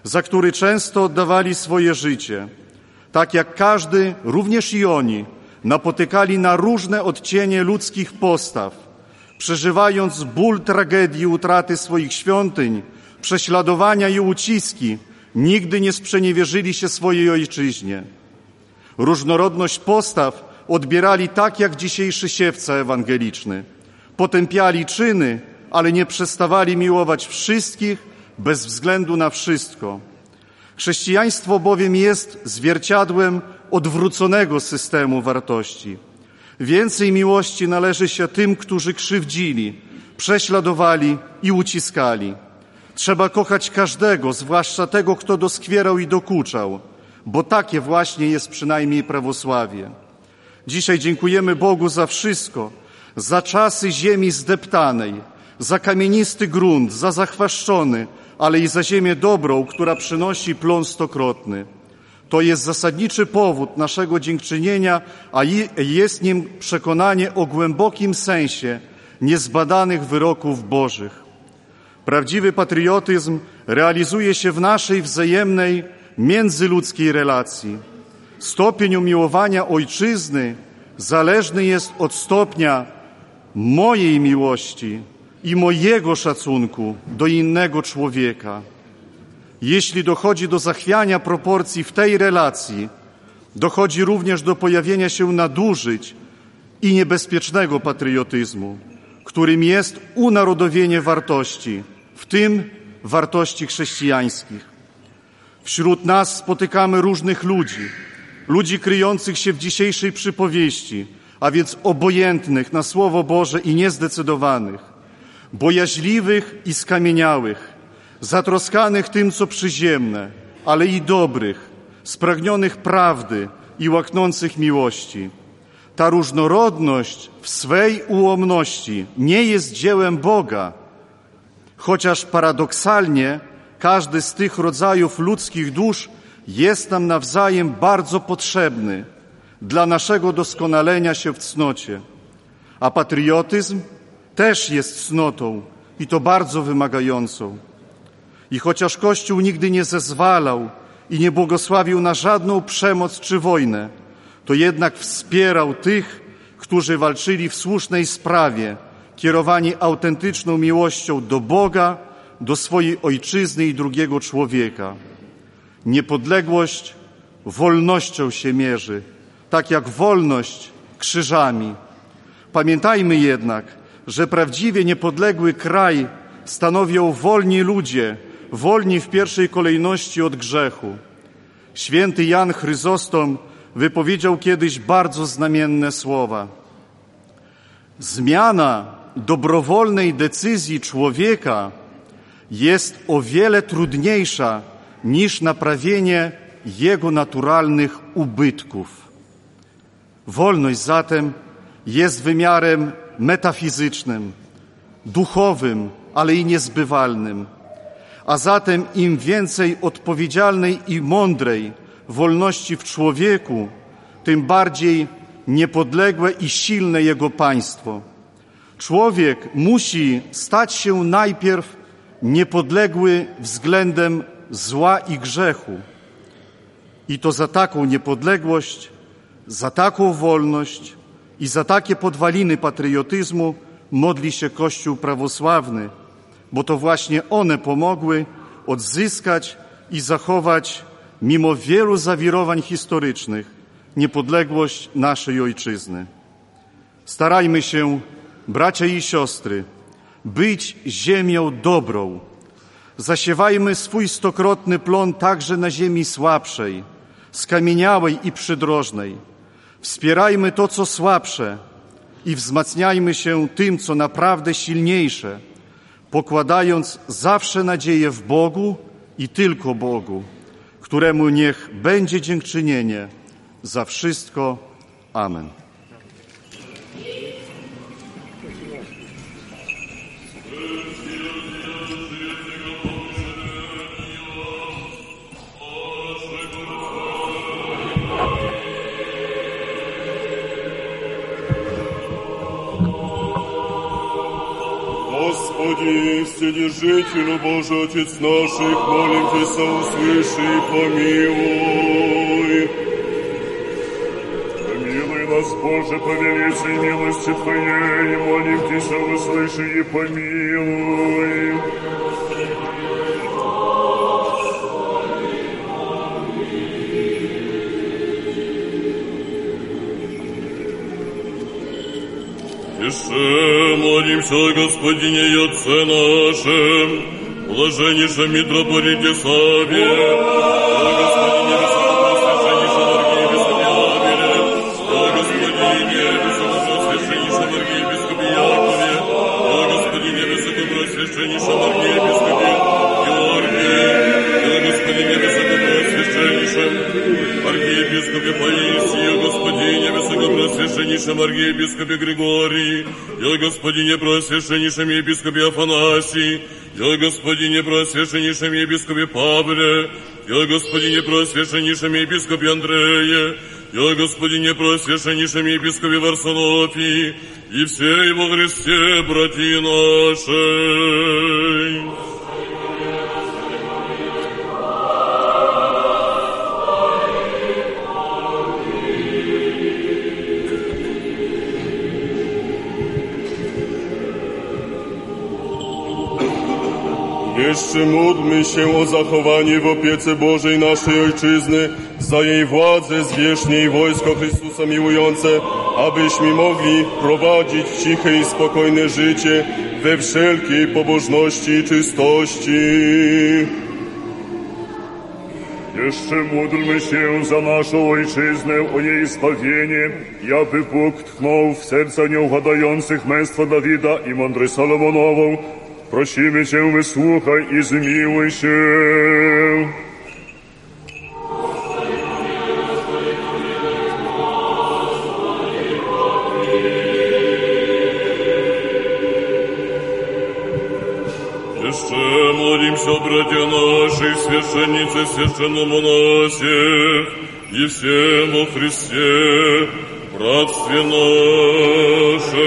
za który często oddawali swoje życie. Tak jak każdy, również i oni, napotykali na różne odcienie ludzkich postaw, przeżywając ból tragedii utraty swoich świątyń, prześladowania i uciski, nigdy nie sprzeniewierzyli się swojej ojczyźnie. Różnorodność postaw odbierali tak jak dzisiejszy siewca ewangeliczny. Potępiali czyny, ale nie przestawali miłować wszystkich bez względu na wszystko. Chrześcijaństwo bowiem jest zwierciadłem odwróconego systemu wartości. Więcej miłości należy się tym, którzy krzywdzili, prześladowali i uciskali. Trzeba kochać każdego, zwłaszcza tego, kto doskwierał i dokuczał, bo takie właśnie jest przynajmniej prawosławie. Dzisiaj dziękujemy Bogu za wszystko, za czasy ziemi zdeptanej, za kamienisty grunt, za zachwaszczony, ale i za ziemię dobrą, która przynosi plon stokrotny. To jest zasadniczy powód naszego dziękczynienia, a jest nim przekonanie o głębokim sensie niezbadanych wyroków Bożych. Prawdziwy patriotyzm realizuje się w naszej wzajemnej, międzyludzkiej relacji. Stopień umiłowania ojczyzny zależny jest od stopnia mojej miłości i mojego szacunku do innego człowieka. Jeśli dochodzi do zachwiania proporcji w tej relacji, dochodzi również do pojawienia się nadużyć i niebezpiecznego patriotyzmu, którym jest unarodowienie wartości, w tym wartości chrześcijańskich. Wśród nas spotykamy różnych ludzi, ludzi kryjących się w dzisiejszej przypowieści, a więc obojętnych na Słowo Boże i niezdecydowanych, bojaźliwych i skamieniałych, zatroskanych tym, co przyziemne, ale i dobrych, spragnionych prawdy i łaknących miłości. Ta różnorodność w swej ułomności nie jest dziełem Boga, chociaż paradoksalnie każdy z tych rodzajów ludzkich dusz jest nam nawzajem bardzo potrzebny dla naszego doskonalenia się w cnocie. A patriotyzm też jest cnotą i to bardzo wymagającą. I chociaż Kościół nigdy nie zezwalał i nie błogosławił na żadną przemoc czy wojnę, to jednak wspierał tych, którzy walczyli w słusznej sprawie, kierowani autentyczną miłością do Boga, do swojej ojczyzny i drugiego człowieka. Niepodległość wolnością się mierzy, tak jak wolność krzyżami. Pamiętajmy jednak, że prawdziwie niepodległy kraj stanowią wolni ludzie, wolni w pierwszej kolejności od grzechu. Święty Jan Chryzostom wypowiedział kiedyś bardzo znamienne słowa. Zmiana dobrowolnej decyzji człowieka jest o wiele trudniejsza niż naprawienie jego naturalnych ubytków. Wolność zatem jest wymiarem metafizycznym, duchowym, ale i niezbywalnym. A zatem im więcej odpowiedzialnej i mądrej wolności w człowieku, tym bardziej niepodległe i silne jego państwo. Człowiek musi stać się najpierw niepodległy względem zła i grzechu. I to za taką niepodległość, za taką wolność i za takie podwaliny patriotyzmu modli się Kościół prawosławny, bo to właśnie one pomogły odzyskać i zachować, mimo wielu zawirowań historycznych, niepodległość naszej ojczyzny. Starajmy się, bracia i siostry, być ziemią dobrą. Zasiewajmy swój stokrotny plon także na ziemi słabszej, skamieniałej i przydrożnej. Wspierajmy to, co słabsze i wzmacniajmy się tym, co naprawdę silniejsze, pokładając zawsze nadzieję w Bogu i tylko Bogu, któremu niech będzie dziękczynienie za wszystko. Amen. Господи, Вседержителю Божий, Отец наших, молим услыши и помилуй. Помилуй нас, Боже, по величии милости Твоей, молим Тебя, услыши и помилуй. Еще молимся, Господине и Отце нашем, блаженнейшем митрополите Саве, о его Преосвященнейшем архиепископе Григории, дело Господине Преосвященнейшем епископе Афанасии, дело Господине Преосвященнейшем епископе Павле, дело Господине Преосвященнейшем епископе Андрее, дело Господине Преосвященнейшем епископе Варсонофии и все его Христе, братья наши. Jeszcze módlmy się o zachowanie w opiece Bożej naszej Ojczyzny, za jej władzę zwierzchnie i wojsko Chrystusa miłujące, abyśmy mogli prowadzić ciche i spokojne życie we wszelkiej pobożności i czystości. Jeszcze módlmy się za naszą ojczyznę, o jej zbawienie, i aby Bóg tchnął w serca nieuchadających męstwa Dawida i mądry Salomonową. Прощимися, вислухай і змілуйся. Ще молимся, братья наши, священнице, священному насе, и всем во Христе, братстве наше.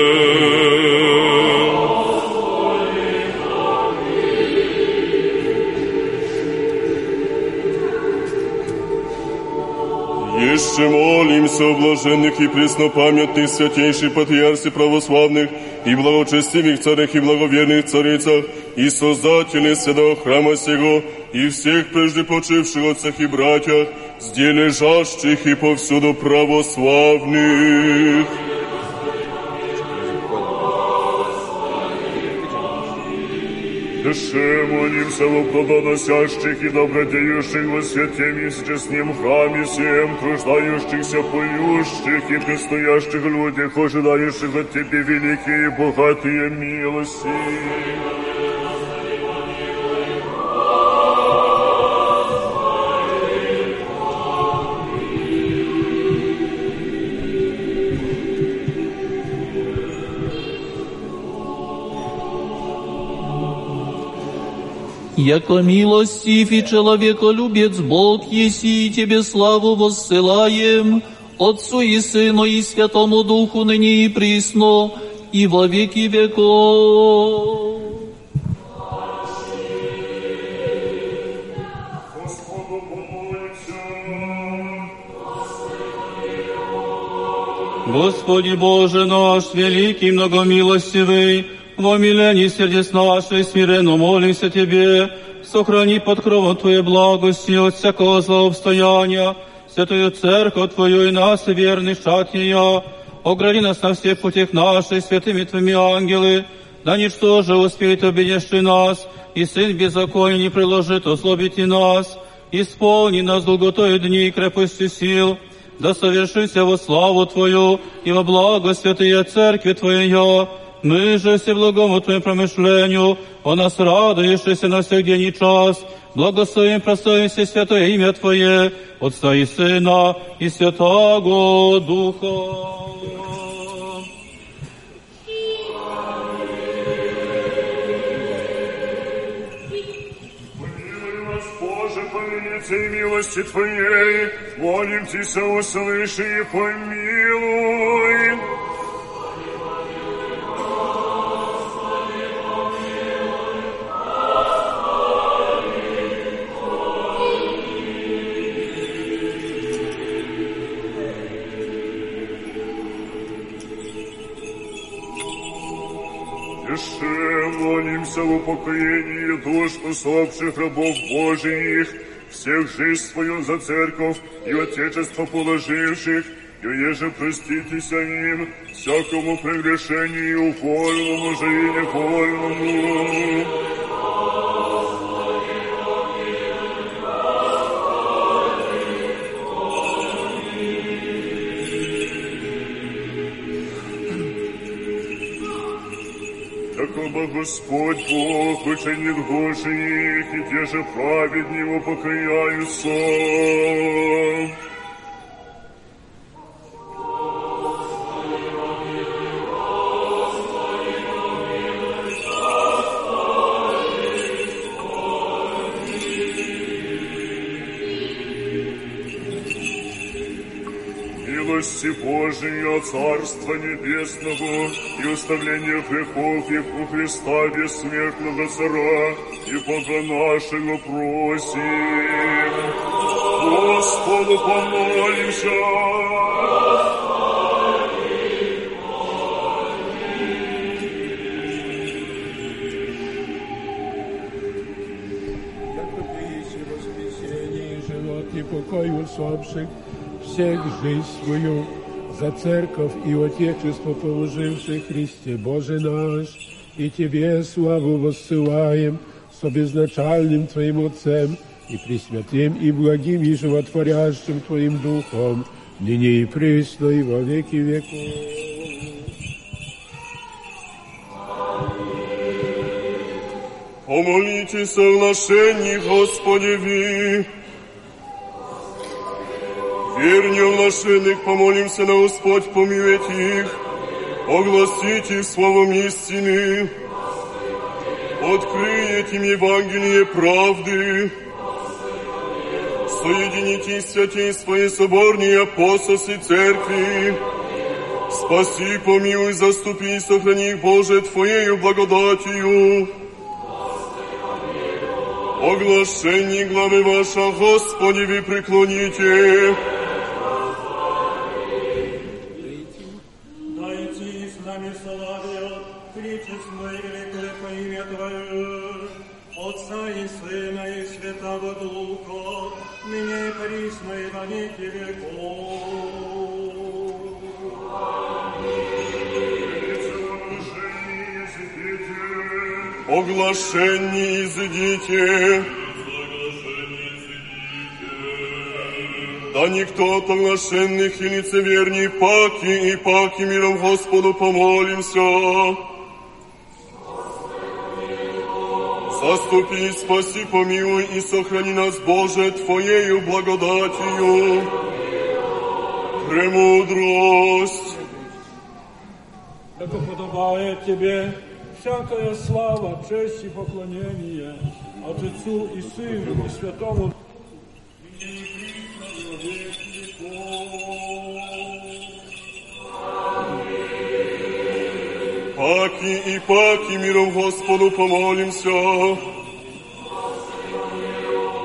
Еще молимся о блаженных и преснопамятных святейших патриарсе православных и благочестивых царях и благоверных царицах и создателей святого храма сего и всех прежде почивших отцах и братьях, где лежащих и повсюду православных. Молимся во плодоносящих и добродеющих во святе месячесном храме всем, круждающихся, поющих и предстоящих людях, ожидающих от Тебе великие и богатые милости. Яко милостив и человеколюбец Бог еси, и Тебе славу воссылаем, Отцу и Сыну и Святому Духу ныне и присно, и во веки веков. Господу помолимся. Господи Боже наш, великий, многомилостивый, во милении сердец нашей смиренно молимся Тебе, сохрани под кровом Твоей благости от всякого злообстояния, святую церковь Твою и нас, верный шат ее, огради нас на всех путях наших святыми Твоими ангелы, да ничто же успеет обидевший нас, и Сын беззакония не приложит ослабить и нас, исполни нас долготой дней и крепостью сил, да совершится во славу Твою и во благо святые Церкви Твоей, мы же все благому Твоему промышлению, о нас радуешься на всех день и час, благословим, прославим все святое имя Твое, Отца и Сына и Святого Духа. Помилуй нас, Боже, по великой милости Твоей, молим Тебя, услыши и помилуй. Молимся в упокоении душ усопших рабов Божиих, всех жизнь свою за церковь и отечество положивших, и еже проститеся им всякому прегрешению, вольному же и невольному. ибо Господь Бог вычинит гоже их, и те же праведни его покаяются. Милости Божия, Царства Небесного и уставления грехов их у Христа бессмертного Цара и Бога нашего просим. Господу помолимся. И покой усопших, всех жизнь свою за церковь и отечество положивших Христе Боже наш, и Тебе славу воссылаем с обезначальным Твоим Отцем и Пресвятым, и благим, и животворящим Твоим Духом, ныне и присно, и во веки веков. Помолитесь о влашении Господеви. Верни влашенных, помолимся на Господь, помилует их, огласите словом истины, открыет им Евангелие правды, соедините святей свои соборные апостолы церкви, спаси, помилуй, заступи и сохрани их, Боже, Твоею благодатью. Оглашение главы ваша, Господи, вы преклоните. Оглашение изыдите. Да никто от оглашенных и лицеверней паки и паки миром Господу помолимся. Заступи, спаси, помилуй и сохрани нас, Боже, Твоею благодатью. Премудрость. Яко подобает Тебе всякая слава, честь и поклонение Отцу и Сыну и Святому Паки и паки миром Господу помолимся.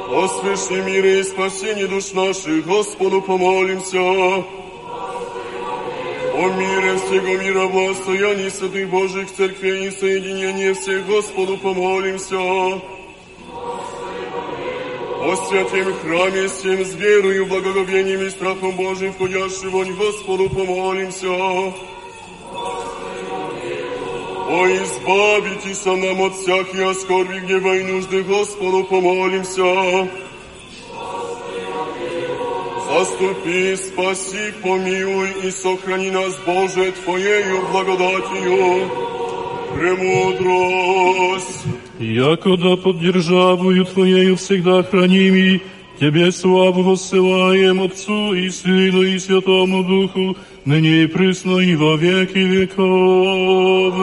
О мире и спасении душ наших, Господу помолимся. О мире всего мира, благостоянии святых Божьих церквей и соединении всех, Господу помолимся. О святем храме, всем с верою, благоговением и страхом Божьим, входящим вонь, Господу помолимся. О, избавитесь нам от всяких оскорби, гнева и нужды, Господу помолимся. Заступи, спаси, помилуй и сохрани нас, Боже, Твоею благодатью. Премудрость. Якода под державою Твоею всегда храними, Тебе славу воссылаем Отцу и Сыну и Святому Духу, ныне и присно и во веки веков.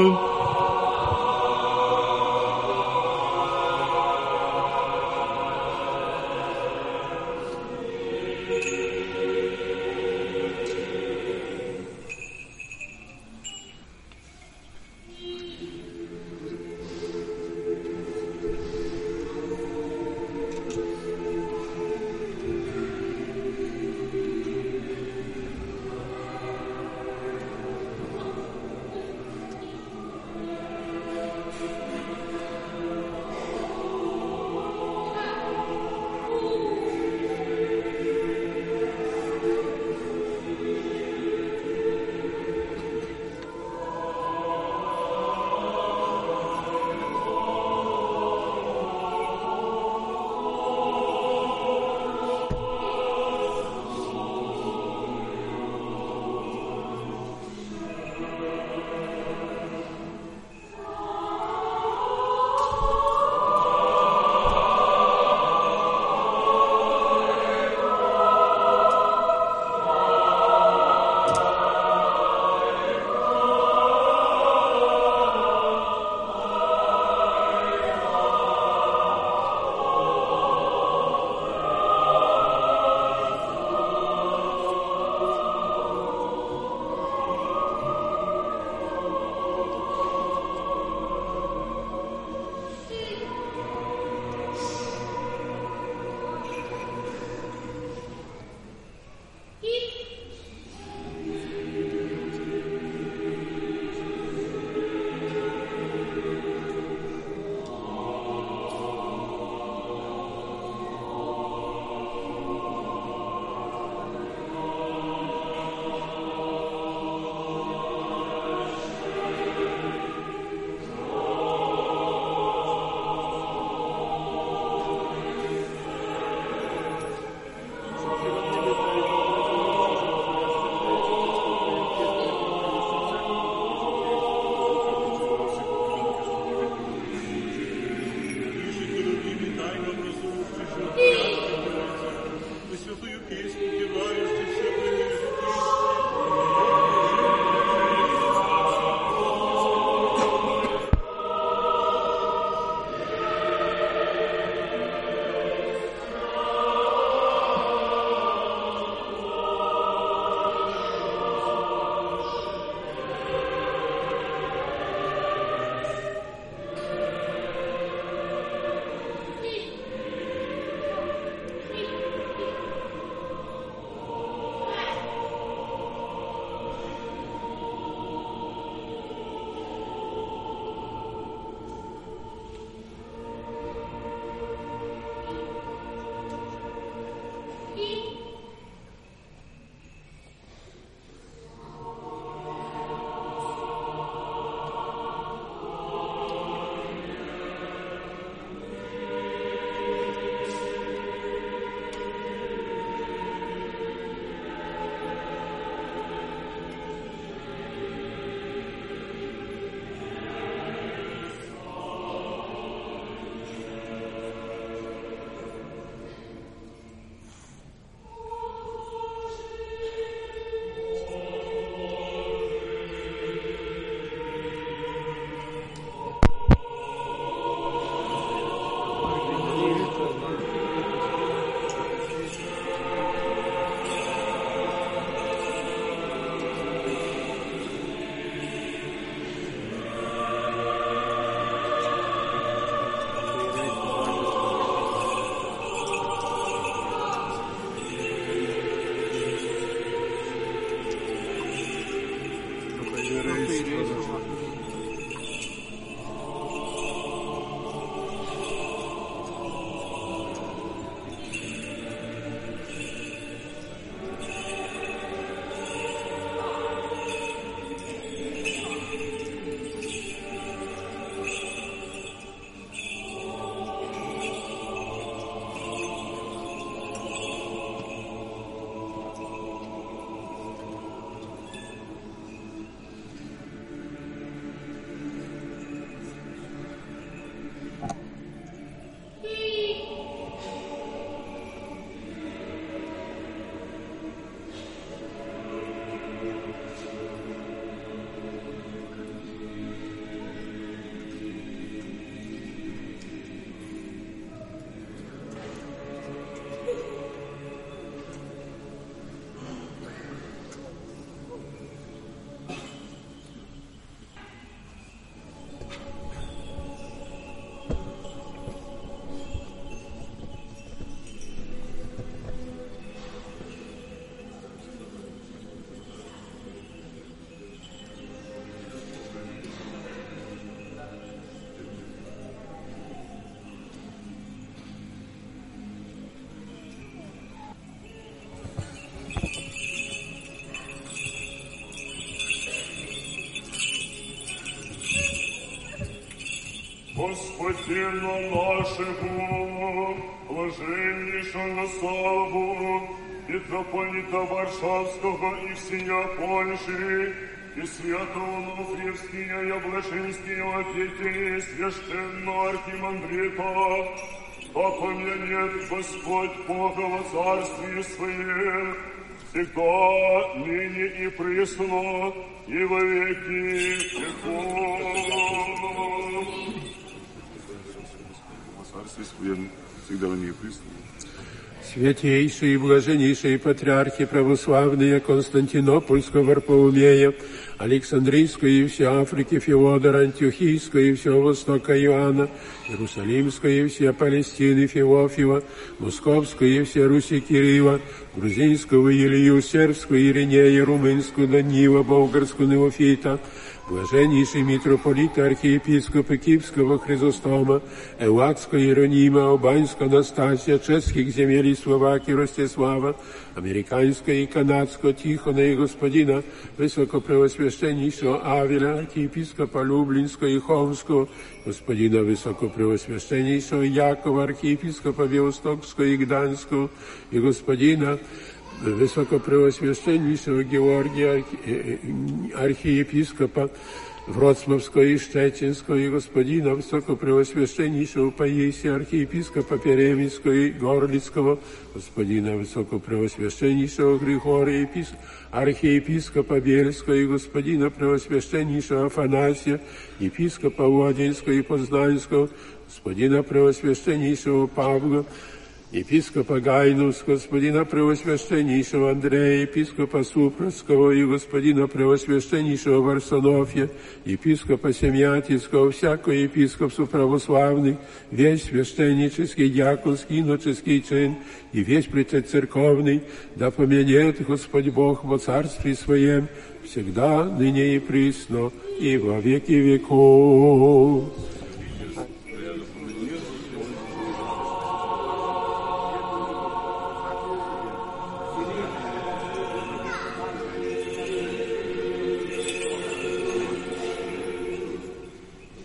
Богом спасіння нашого, блаженнішого славу, митрополита варшавского, и всея Польщі, и святого Нуфриевского и Облашинского и священного архимандрита, опомянет Господь Бога во царстве своем, всегда, ныне и присно, и во веки веков. Во царстве Своем, всегда, ныне и присно. Святейшие и блаженнейшие патриархи православные Константинопольского Варфоломея, Александрийской и всей Африки Феодора, Антиохийской и всего Востока Иоанна, Иерусалимской и всей Палестины Феофила, Московской и всей Руси Кирилла, Грузинского Илью, Сербского Иринея, Румынского Данила, Болгарского Неофита, Блаженнейший митрополит архиепископа Киевского Хризостома, Элладского Иеронима, Албанского Анастасия, чешских земель и Словакии Ростислава, американского и канадского Тихона и господина Высокопревосвященнейшего Авеля, архиепископа Люблинского и Холмского, господина Высокопревосвященнейшего Якова, архиепископа Белостокского и Гданского, и господина Высокопревосвященнейшего Георгия, архиепископа Вроцлавского и Штетинского, и господина Высокопревосвященнейшего Паисия, архиепископа Переминского и Горлицкого, господина Высокопревосвященнейшего Григория, архиепископа Бельского и господина Превосвященнейшего Афанасия, епископа Владинского и Познанского, господина Превосвященнейшего Павла, епископа Гайнус, господина Превосвященнейшего Андрея, епископа Супровского и господина Превосвященнейшего Варсонофья, епископа Семьятицкого, всякого епископсу православный, весь священнический, дьяконский, иноческий чин и весь церковный, да поменет Господь Бог во Царстве Своем, всегда, ныне и присно, и во веки веков.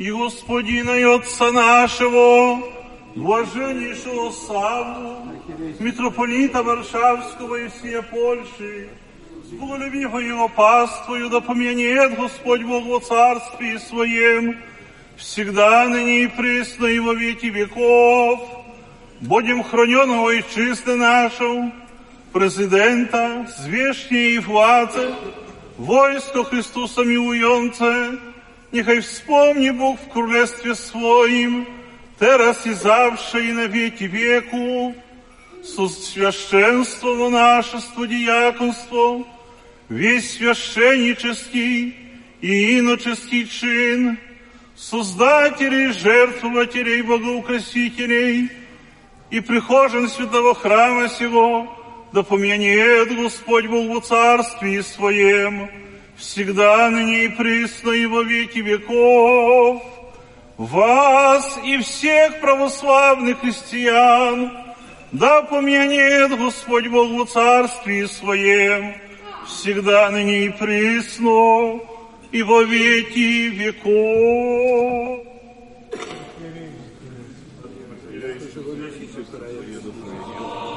И Господина и Отца нашего, блаженнейшего Саву, митрополита Варшавского и всей Польши, с его паствою да поменет Господь Бог во Царстве Своем, всегда ныне и пресно и во веки веков. Будем храненного и чисто нашего, президента, звешнее и владze, войско Христуса милуjące, Niechaj wspomni Bóg w Królestwie swoim, teraz i zawsze i na wieki wieków, священство наше, диаконство, весь священнический и иноческий чин, создателей, жертвователей, богоукрасителей и прихожан святого храма сего, да помянет Господь Бог во царстве Своем, всегда, ныне и присно и во веки веков. Вас и всех православных христиан, да помянет Господь Бог во Царстве Своем, всегда, ныне и присно и во веки веков. Thank you.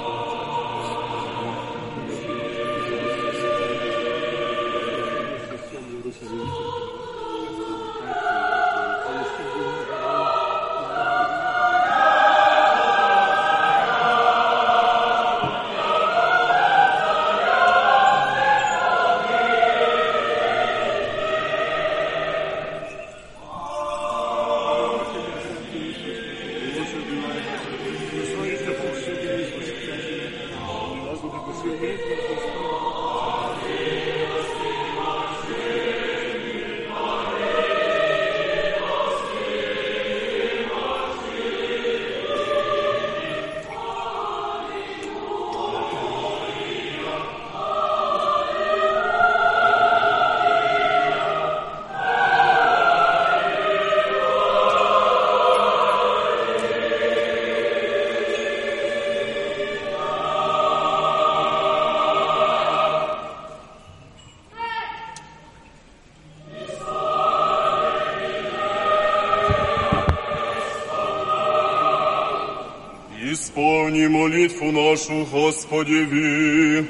нашу, Господеви.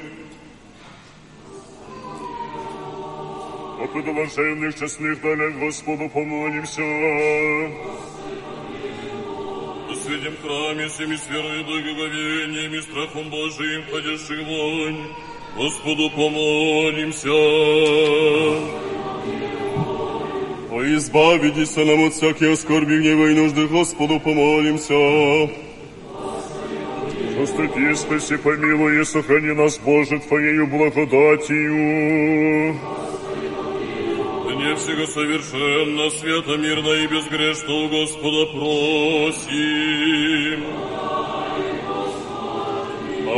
О подоложенных честных далях Господу помолимся. В святем храме всеми с верой и благоговением и страхом Божиим, ходящих вонь, Господу помолимся. О избавитесь нам от всяких скорби, гнева и нужды, Господу помолимся. Заступи, спаси, помилуй и сохрани нас, Боже, Твоею благодатью. Дне всего совершенно, свято, мирно и безгрешно у Господа просим.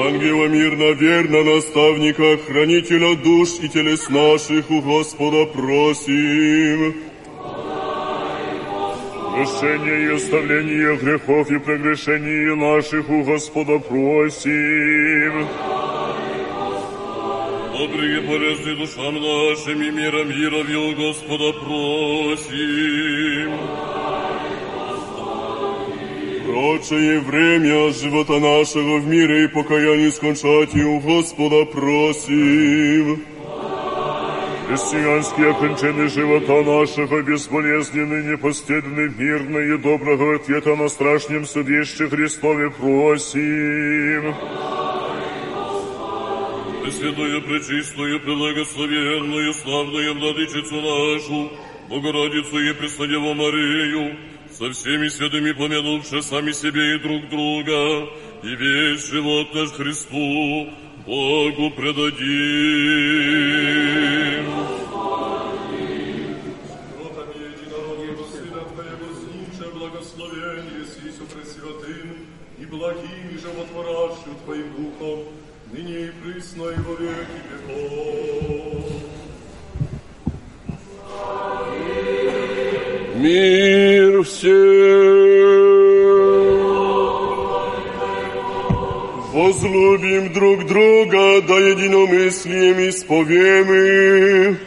Ангела мирно, верно, наставника, хранителя душ и телес наших у Господа просим. Прощение и оставление грехов и прегрешений наших у Господа просим. Добрые полезны душам нашим и миром миров у Господа просим. Прочее время живота нашего в мире и покаянии скончать и у Господа просим. Христианские окончания живота нашего безболезненны, непостедны, мирны и доброго ответа на страшном судище Христове просим. Пресвятую, пречистую, преблагословенную, славную владычицу нашу, Богородицу и Преснодеву Марию, со всеми святыми помянувши сами себе и друг друга, и весь живот наш Христу, Богу предадим. благословение Сису Пресвятым и благим и животворящим Твоим Духом, ныне и присно и во веки веков. Мир всем! Возлюбим друг друга, да единомыслием исповемы.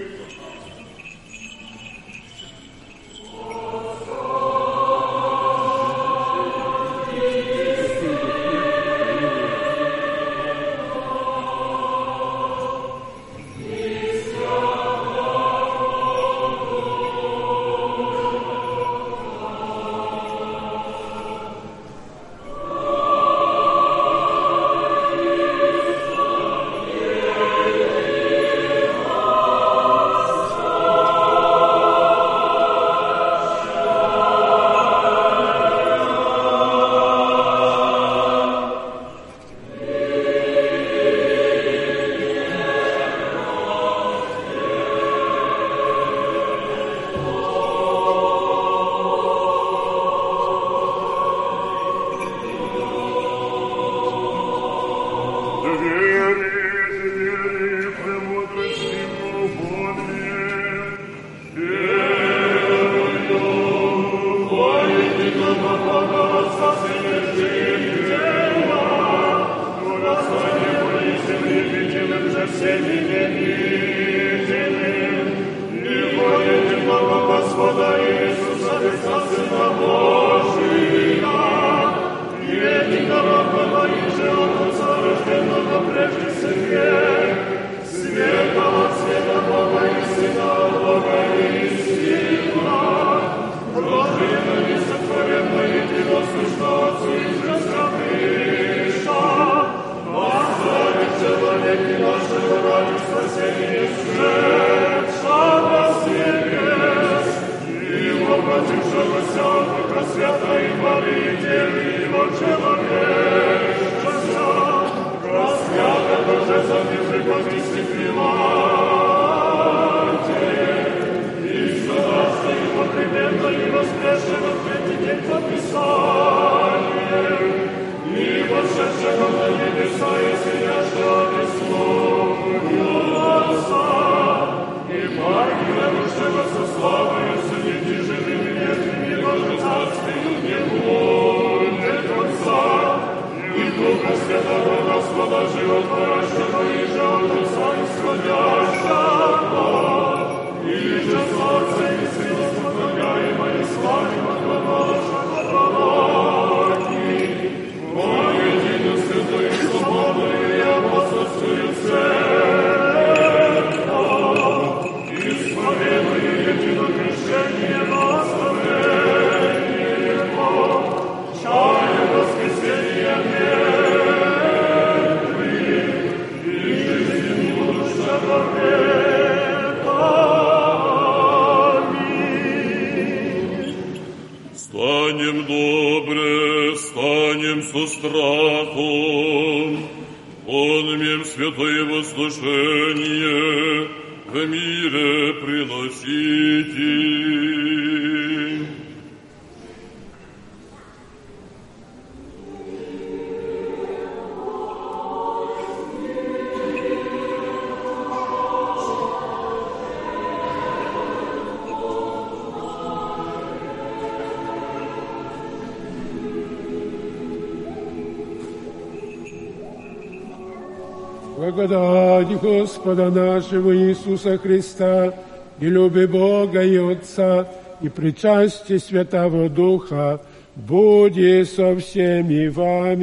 Господа нашего Иисуса Христа и люби Бога и Отца и причастие Святого Духа будет со всеми вами.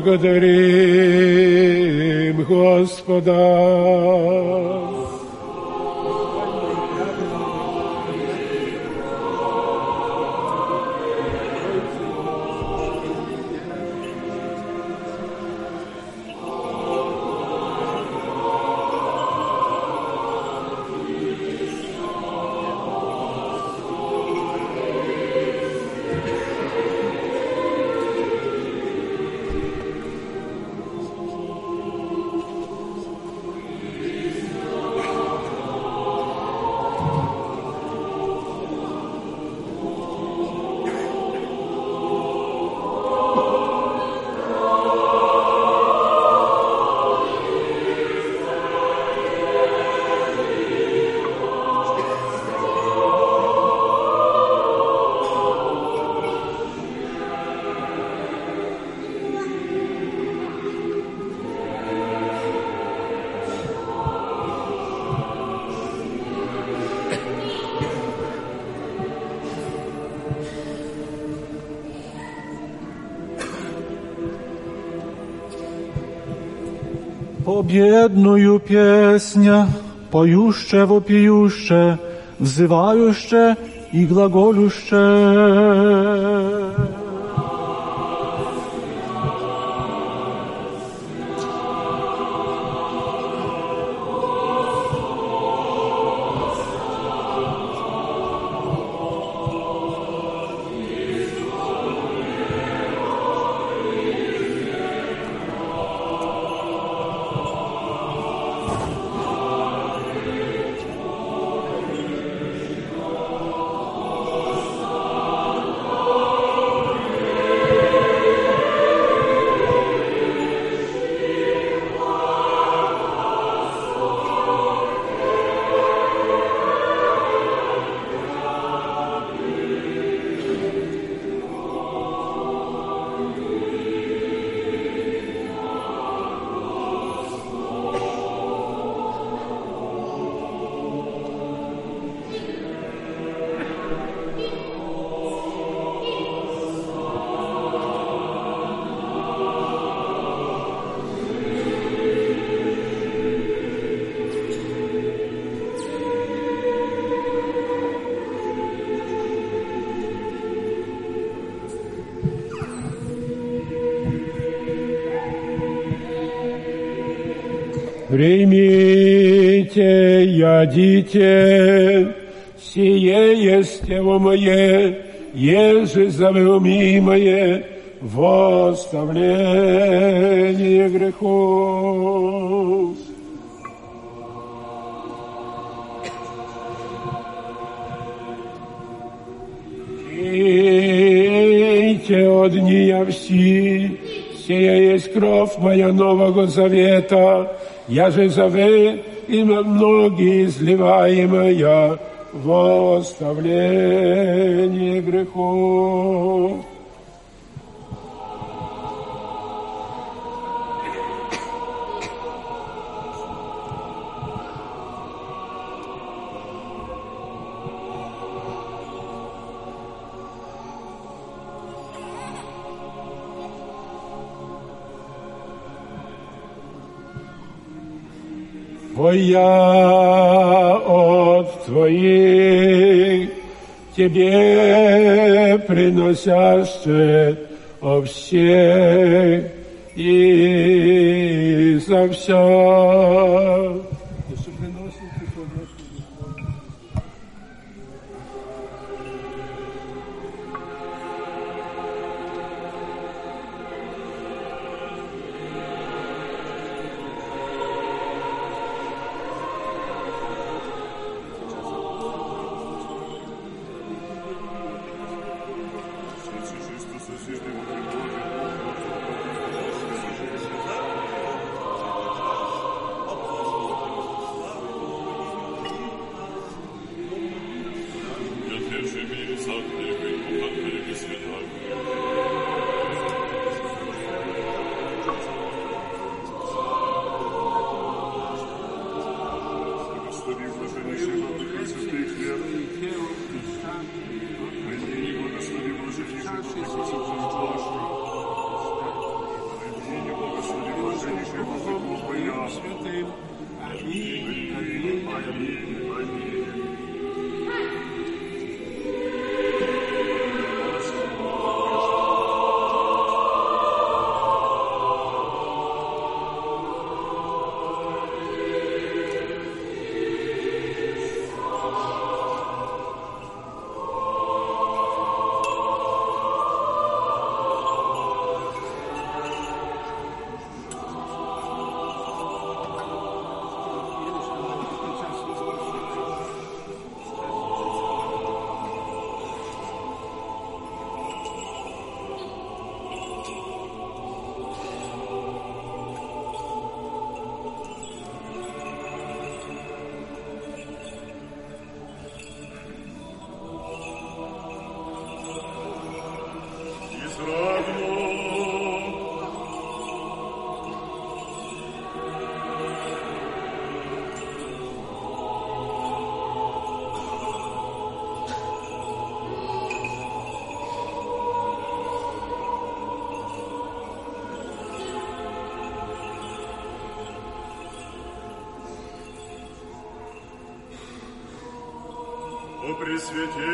Благодарим jedную песня, поющая, вопиющая, взывающая и глаголющая. Примите, ядите, сие есть тело мое, еже завеломимое, во оставление грехов. Пейте от нее все, сия есть кровь моя Нового Завета, я же зове и многие изливаемое в оставление грехов. Я от Твоих, Тебе приносящая о всех и за все. to do Святей.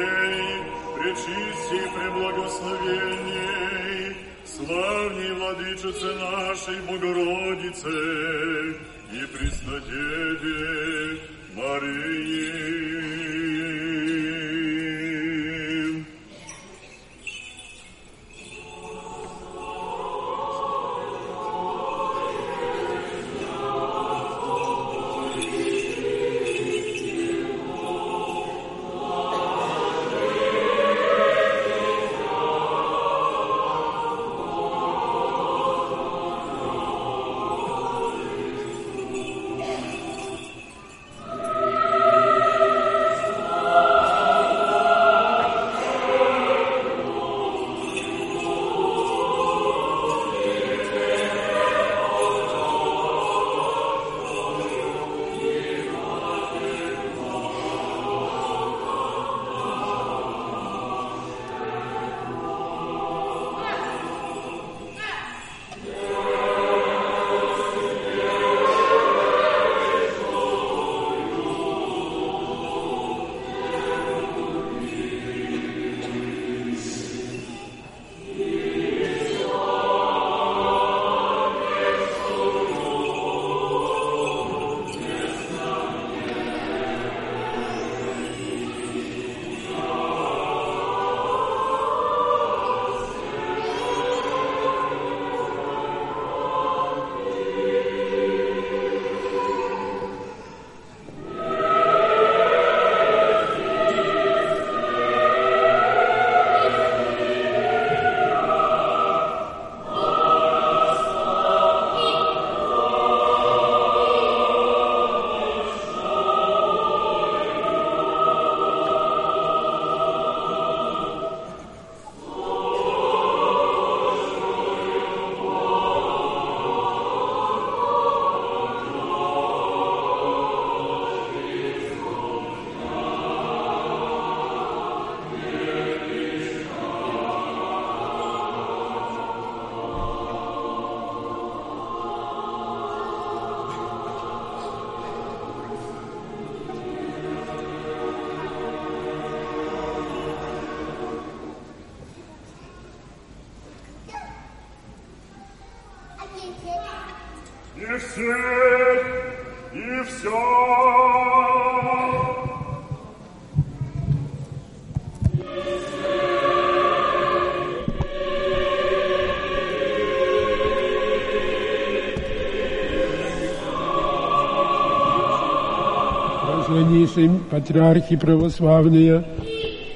патриархи православные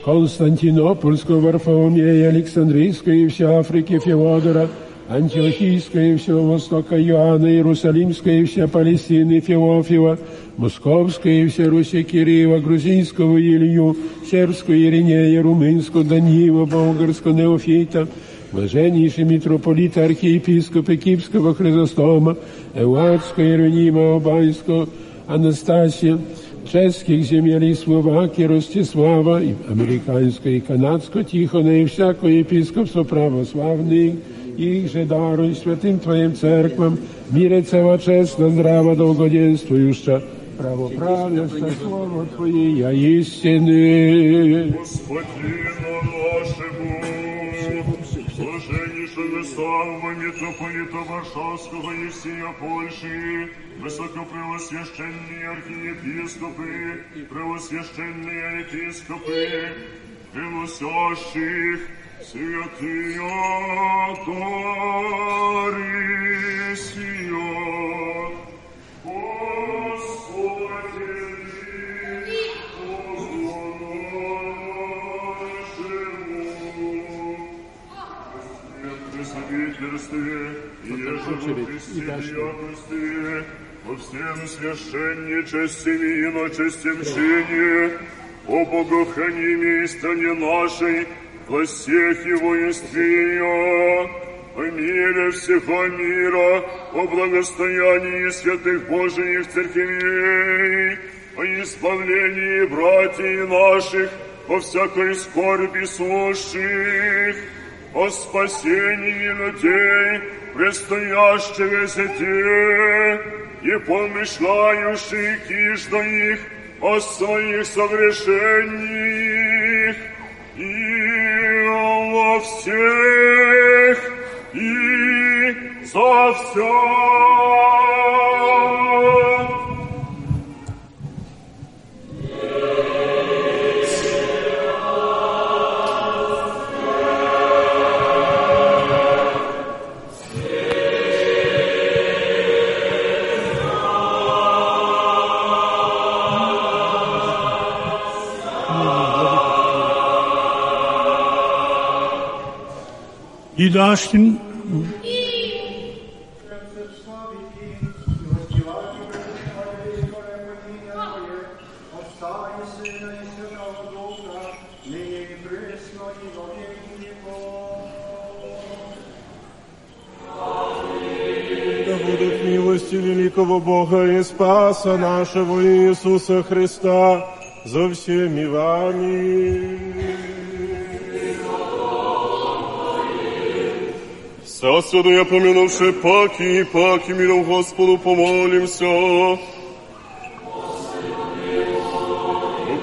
Константинопольского, Варфоломея, Александрийской и всей Африки Феодора, Антиохийской и всего Востока Иоанна, Иерусалимской и вся Палестины Феофила, Московской и вся Руси Киреева, Грузинского Илью, Сербского Иринея, Румынского Даниила, Болгарского Неофита, Блаженнейший митрополит, архиепископа Киевского Хризостома, Эуадского Иеронима Албанского, Анастасия, czeskich ziemieli Słowacji, Rostisława, i amerykańskiej, i kanadzko, Tichona i wszako episkopstwo prawosławnych, ich, że daruj świętym Twoim cerkwom, mirę cała czesna, zdrawa, długodzienstwo jeszcze, prawoprawia, słowo Twoje, ja истины. Господину блаженнейшего самого митрополита Варшавского и всея Польши, высокопревосвященные архиепископы, превосвященные епископы, приносящих святые дары сия. Пресвитерстве и ежевопрестие якости, во всем священничестве и иночестем чине, о богохранимой стране нашей, во всех его ее, о мире всего мира, о благостоянии святых Божиих церквей, о избавлении братьев наших, о всякой скорби сущих, о спасении людей, предстоящего зете, и помышляющих кижда их о своих согрешениях, и во всех, и за все. I dasz tym Да будут милости великого Бога и Спаса нашего Иисуса Христа за всеми вами. Вся святая помянувши паки и паки миром Господу помолимся.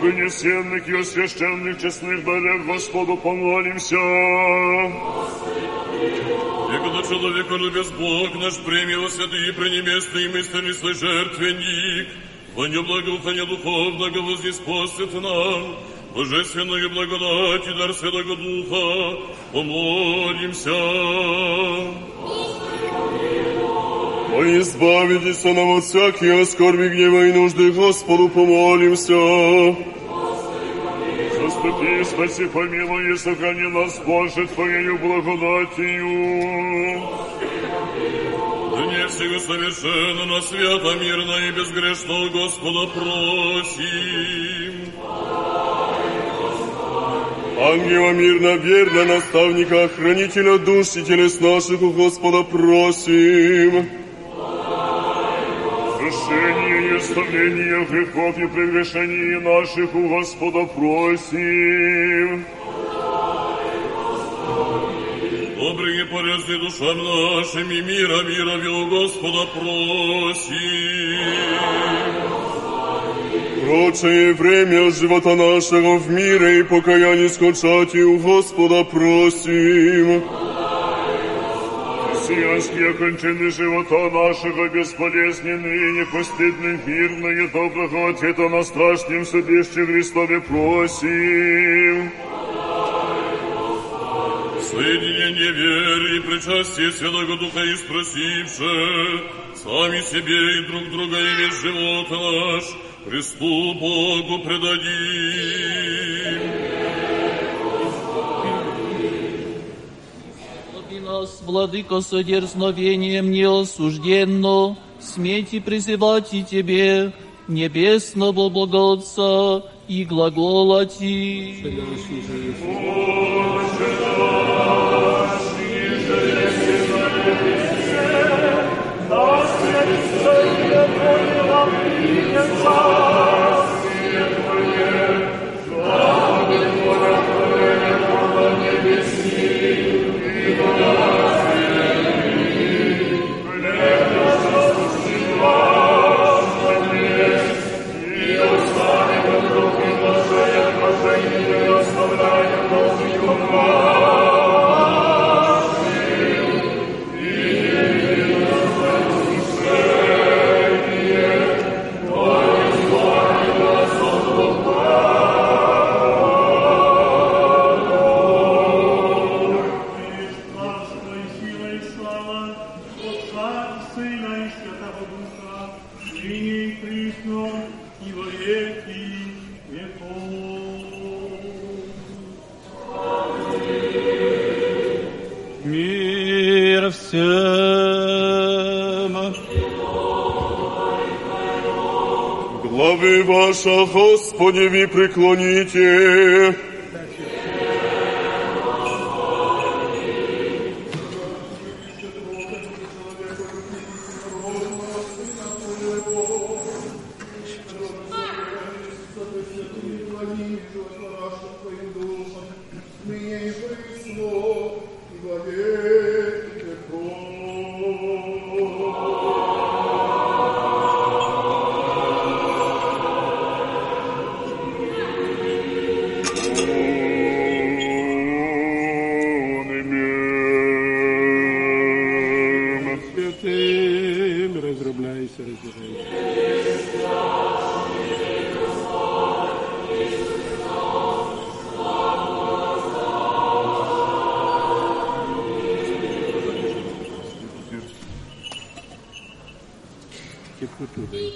Принесенных и священных честных дарях Господу помолимся. И когда человека любез Бог наш, прими во святые мистерный свой жертвенник, во нем благоухание духовного вознеспосит нам, божественную благодать и дар Святого Духа, помолимся. О, избавитесь нам от всякие скорби, гнева и нужды, Господу помолимся. Заступи, спаси, помилуй и сохрани нас, Боже, Твоею благодатью. Дне всего совершенно на свято, мирно и безгрешно Господа просим. Ангела мирно, верно, наставника, хранителя душ и телес наших у Господа просим. Прощение и оставление грехов и прегрешений наших у Господа просим. Добрые полезны душам нашим и мира, мира у Господа просим. Прочее время живота нашего в мире и покаяние скончать и у Господа просим. христианские окончины живота нашего бесполезны и непостыдны, мирно и доброго ответа на страшном судище Христове просим. Соединение веры и причастие Святого Духа и спросивше, сами себе и друг друга и весь живот наш, Христу Богу предадим. Оби нас, Владыко, с одерзновением неосужденно, смейте призывать и Тебе, небесного Бога Отца, и глаголати. Jesus. Главы ваша, Господи, ви преклоните. 一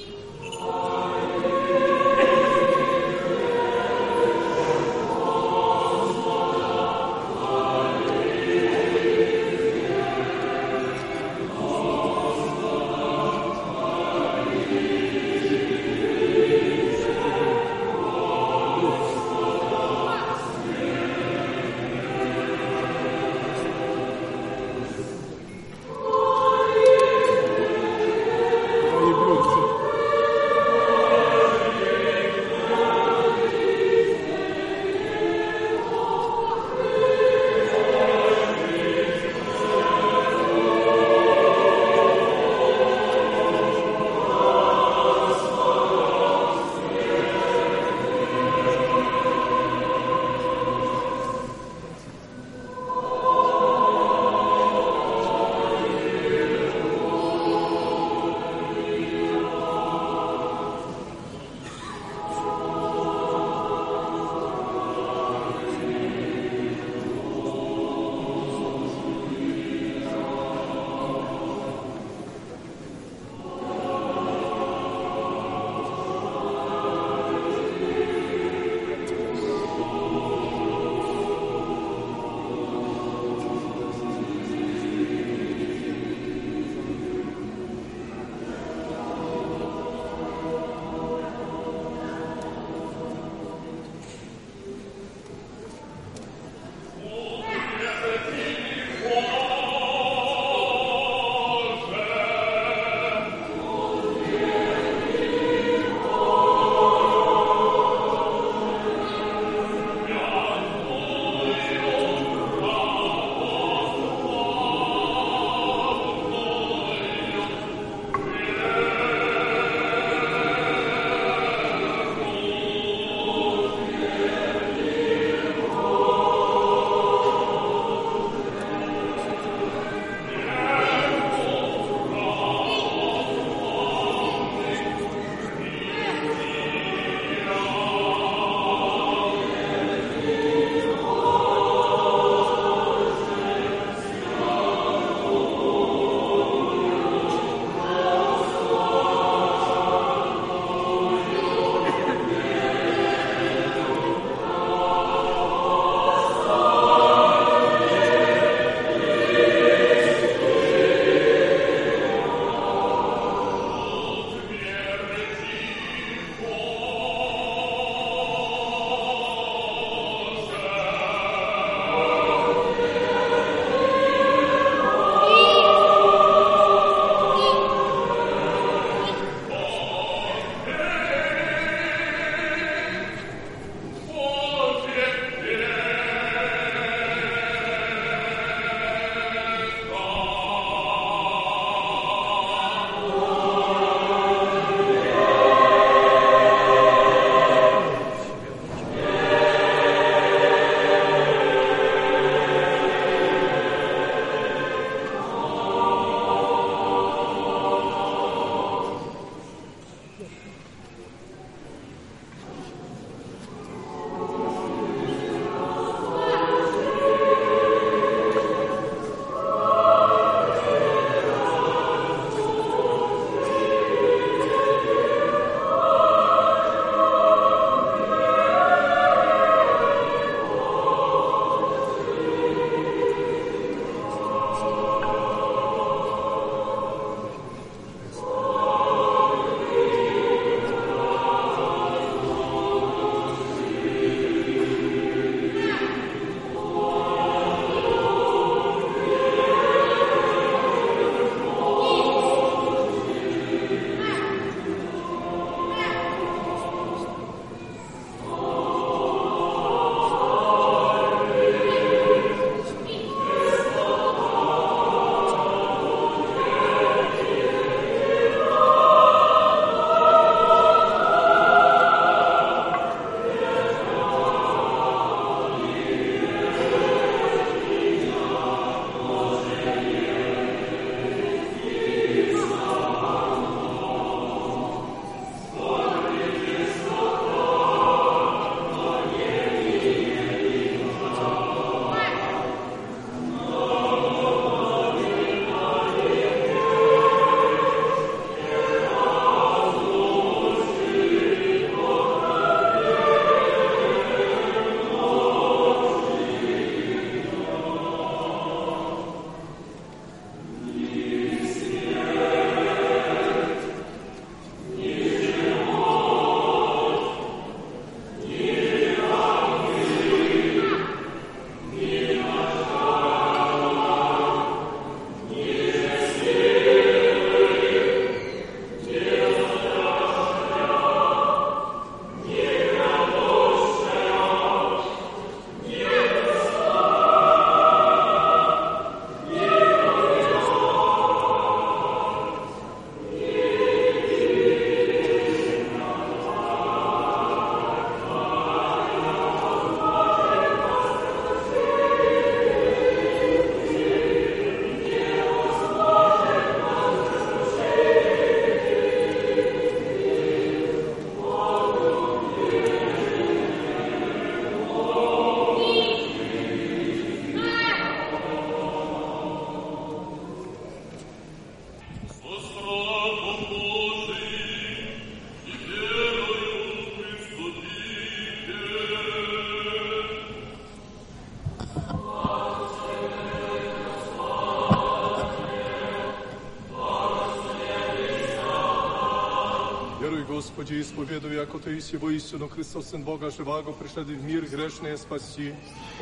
есть воистину Христос, Сын Бога Живаго, пришедший в мир грешные спасти.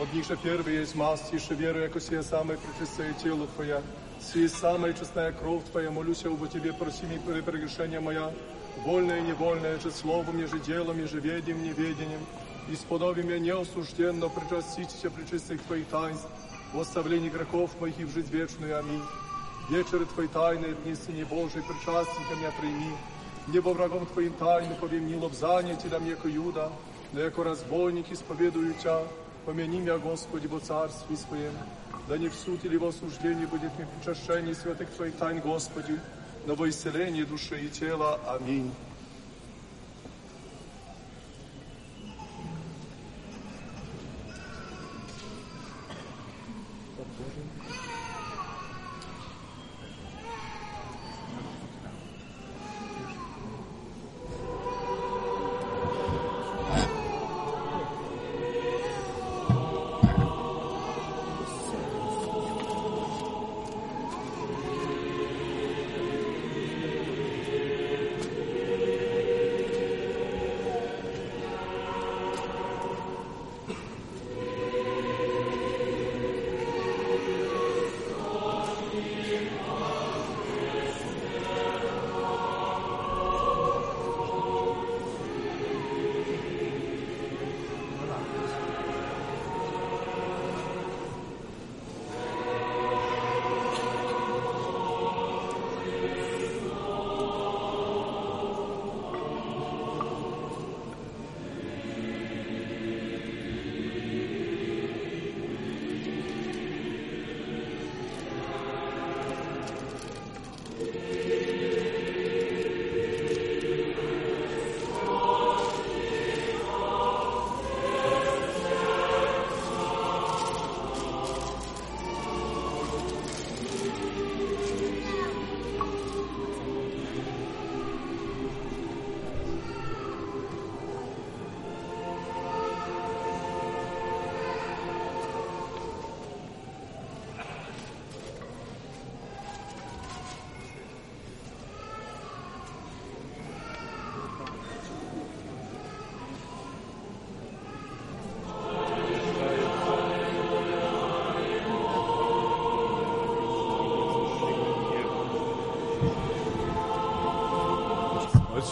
От них же первый есть масть, еще веруй, яко сие самое пречистое тело Твоя, сие самая честная кровь Твоя, молюсь об Тебе, проси ми прегрешения моя, вольное и невольное, же словом, еже делом, еже ведением, неведением, исподоби меня неосужденно причаститесь причистых Твоих таинств, в оставлении грехов моих и в жизнь вечную. Аминь. Вечеры Твои тайны, дни Сыне Божий, причастника меня прими, небо врагом Твоим тайны, повем лобзание Тебя мне Юда, но яко разбойник исповедую Тя, помяни меня, Господи, во царстве Своем, да не в суд или в осуждении будет мне причащение святых Твоих тайн, Господи, но во исцеление души и тела. Аминь.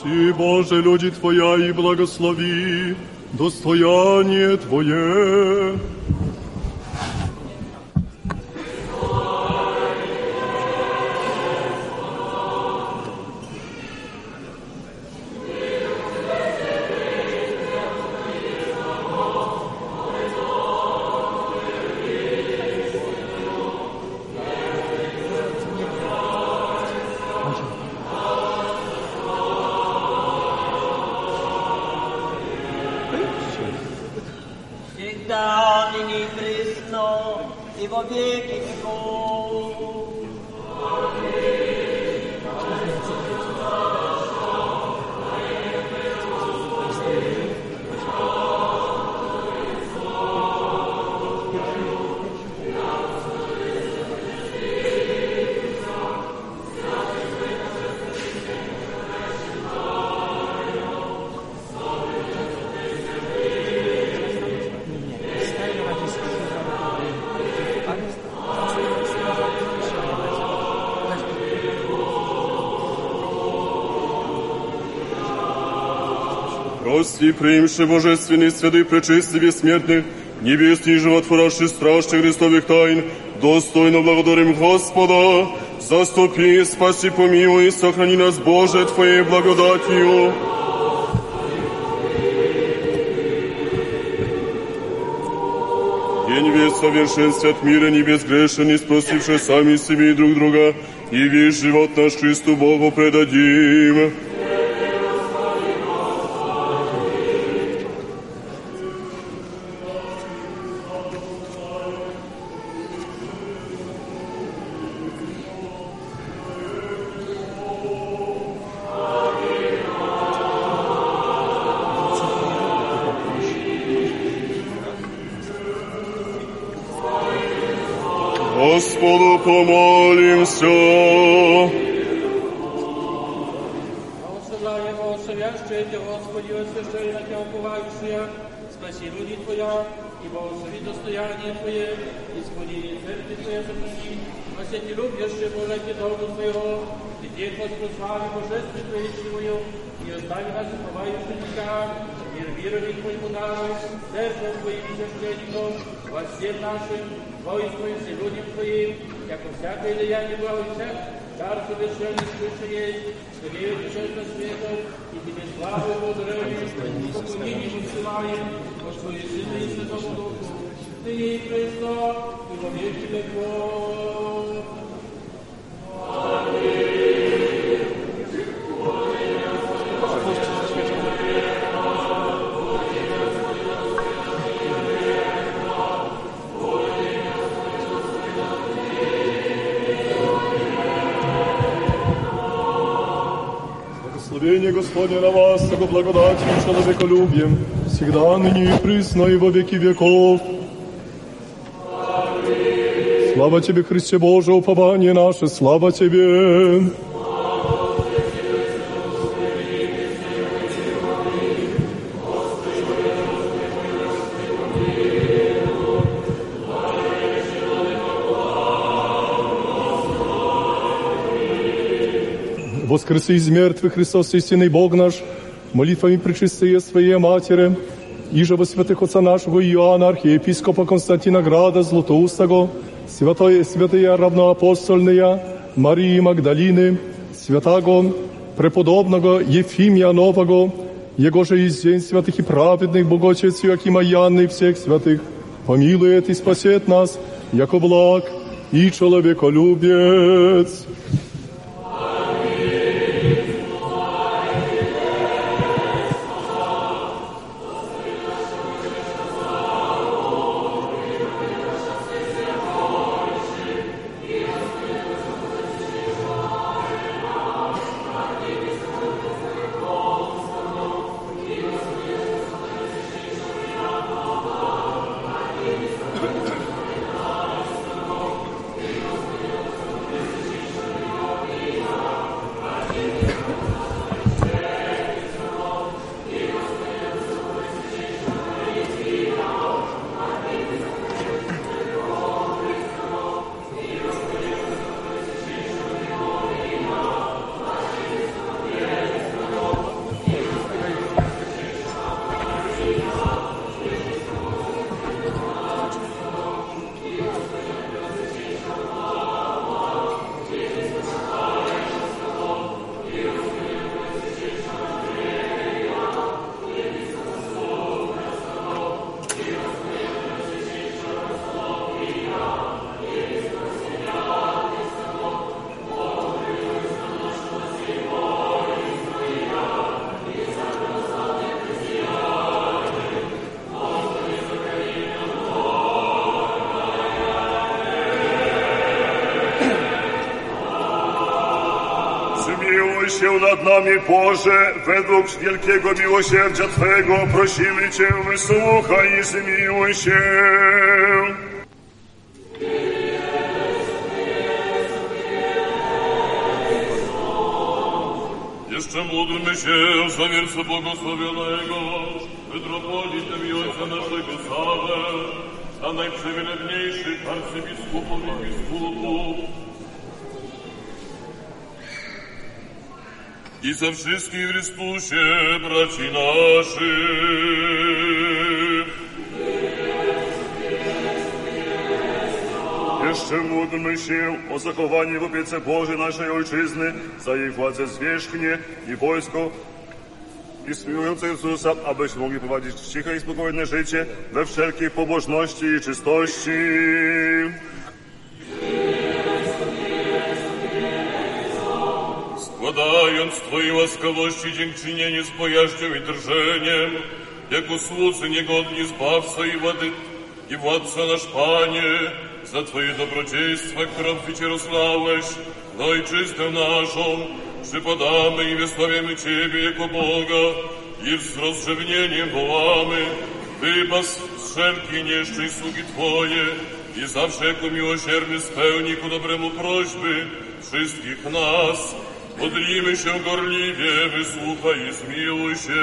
Спаси, Боже, люди Твоя, и благослови достояние Твое. Прости, приимши божественный, святый, пречистый, бессмертных, небесный, животворящий, страшных Христовых тайн, достойно благодарим Господа, заступи, спаси, помилуй, сохрани нас, Боже, Твоей благодатью. День весь совершенстве от мира не безгрешен, не спросивши сами себе и друг друга, и весь живот наш Христу Богу предадим. священником во всем нашим воинствующим людям Твоим, яко всякое деяние благовеща, дар совершенный слушай, что верит на светом, и Тебе славу благодарим, поклонение посылаем, во Твоей Сыне и Святому Духу. Ты Христос, и во веки веков. Благословение Господне на вас, того благодатью и человеколюбием, всегда, ныне и присно, и во веки веков. Слава Тебе, Христе Боже, упование наше, слава Тебе. Воскреси из мертвых Христос, истинный Бог наш, молитвами пречистые Своей Матери, иже во святых Отца нашего Иоанна, архиепископа Константина Града, Златоустого, святое, святые равноапостольные Марии Магдалины, святаго преподобного Ефимия Нового, Его же из день святых и праведных, Богочец Иоакима Янны и всех святых, помилует и спасет нас, яко благ и человеколюбец. Nad nami, Boże, według wielkiego miłosierdzia Twego, prosimy Cię, wysłuchaj i zmiłuj się. Jeszcze módlmy się za wierce błogosławionego metropolitem i naszego Sawę, za najprzewielebniejszych arcybiskupów i biskupów i za wszystkich Chrystusie braci naszych. Jeszcze módlmy się o zachowanie w opiece Bożej naszej Ojczyzny, za jej władzę zwierzchnie i wojsko istniejące Jezusa, abyśmy mogli prowadzić ciche i spokojne życie we wszelkiej pobożności i czystości. Składając Twojej łaskawości dziękczynienie z bojaźnią i drżeniem, jako słudzy niegodni Zbawca i, wady, i Władca nasz Panie, za Twoje dobrodziejstwa, które obficie rozlałeś na Ojczyznę naszą, przypadamy i wysławiamy Ciebie jako Boga i z rozrzewnieniem wołamy, wybaz z wszelkiej nieszczęść sługi Twoje i zawsze jako miłosierny spełni ku dobremu prośby wszystkich nas, Modlimy się gorliwie, wysłuchaj i zmiłuj się.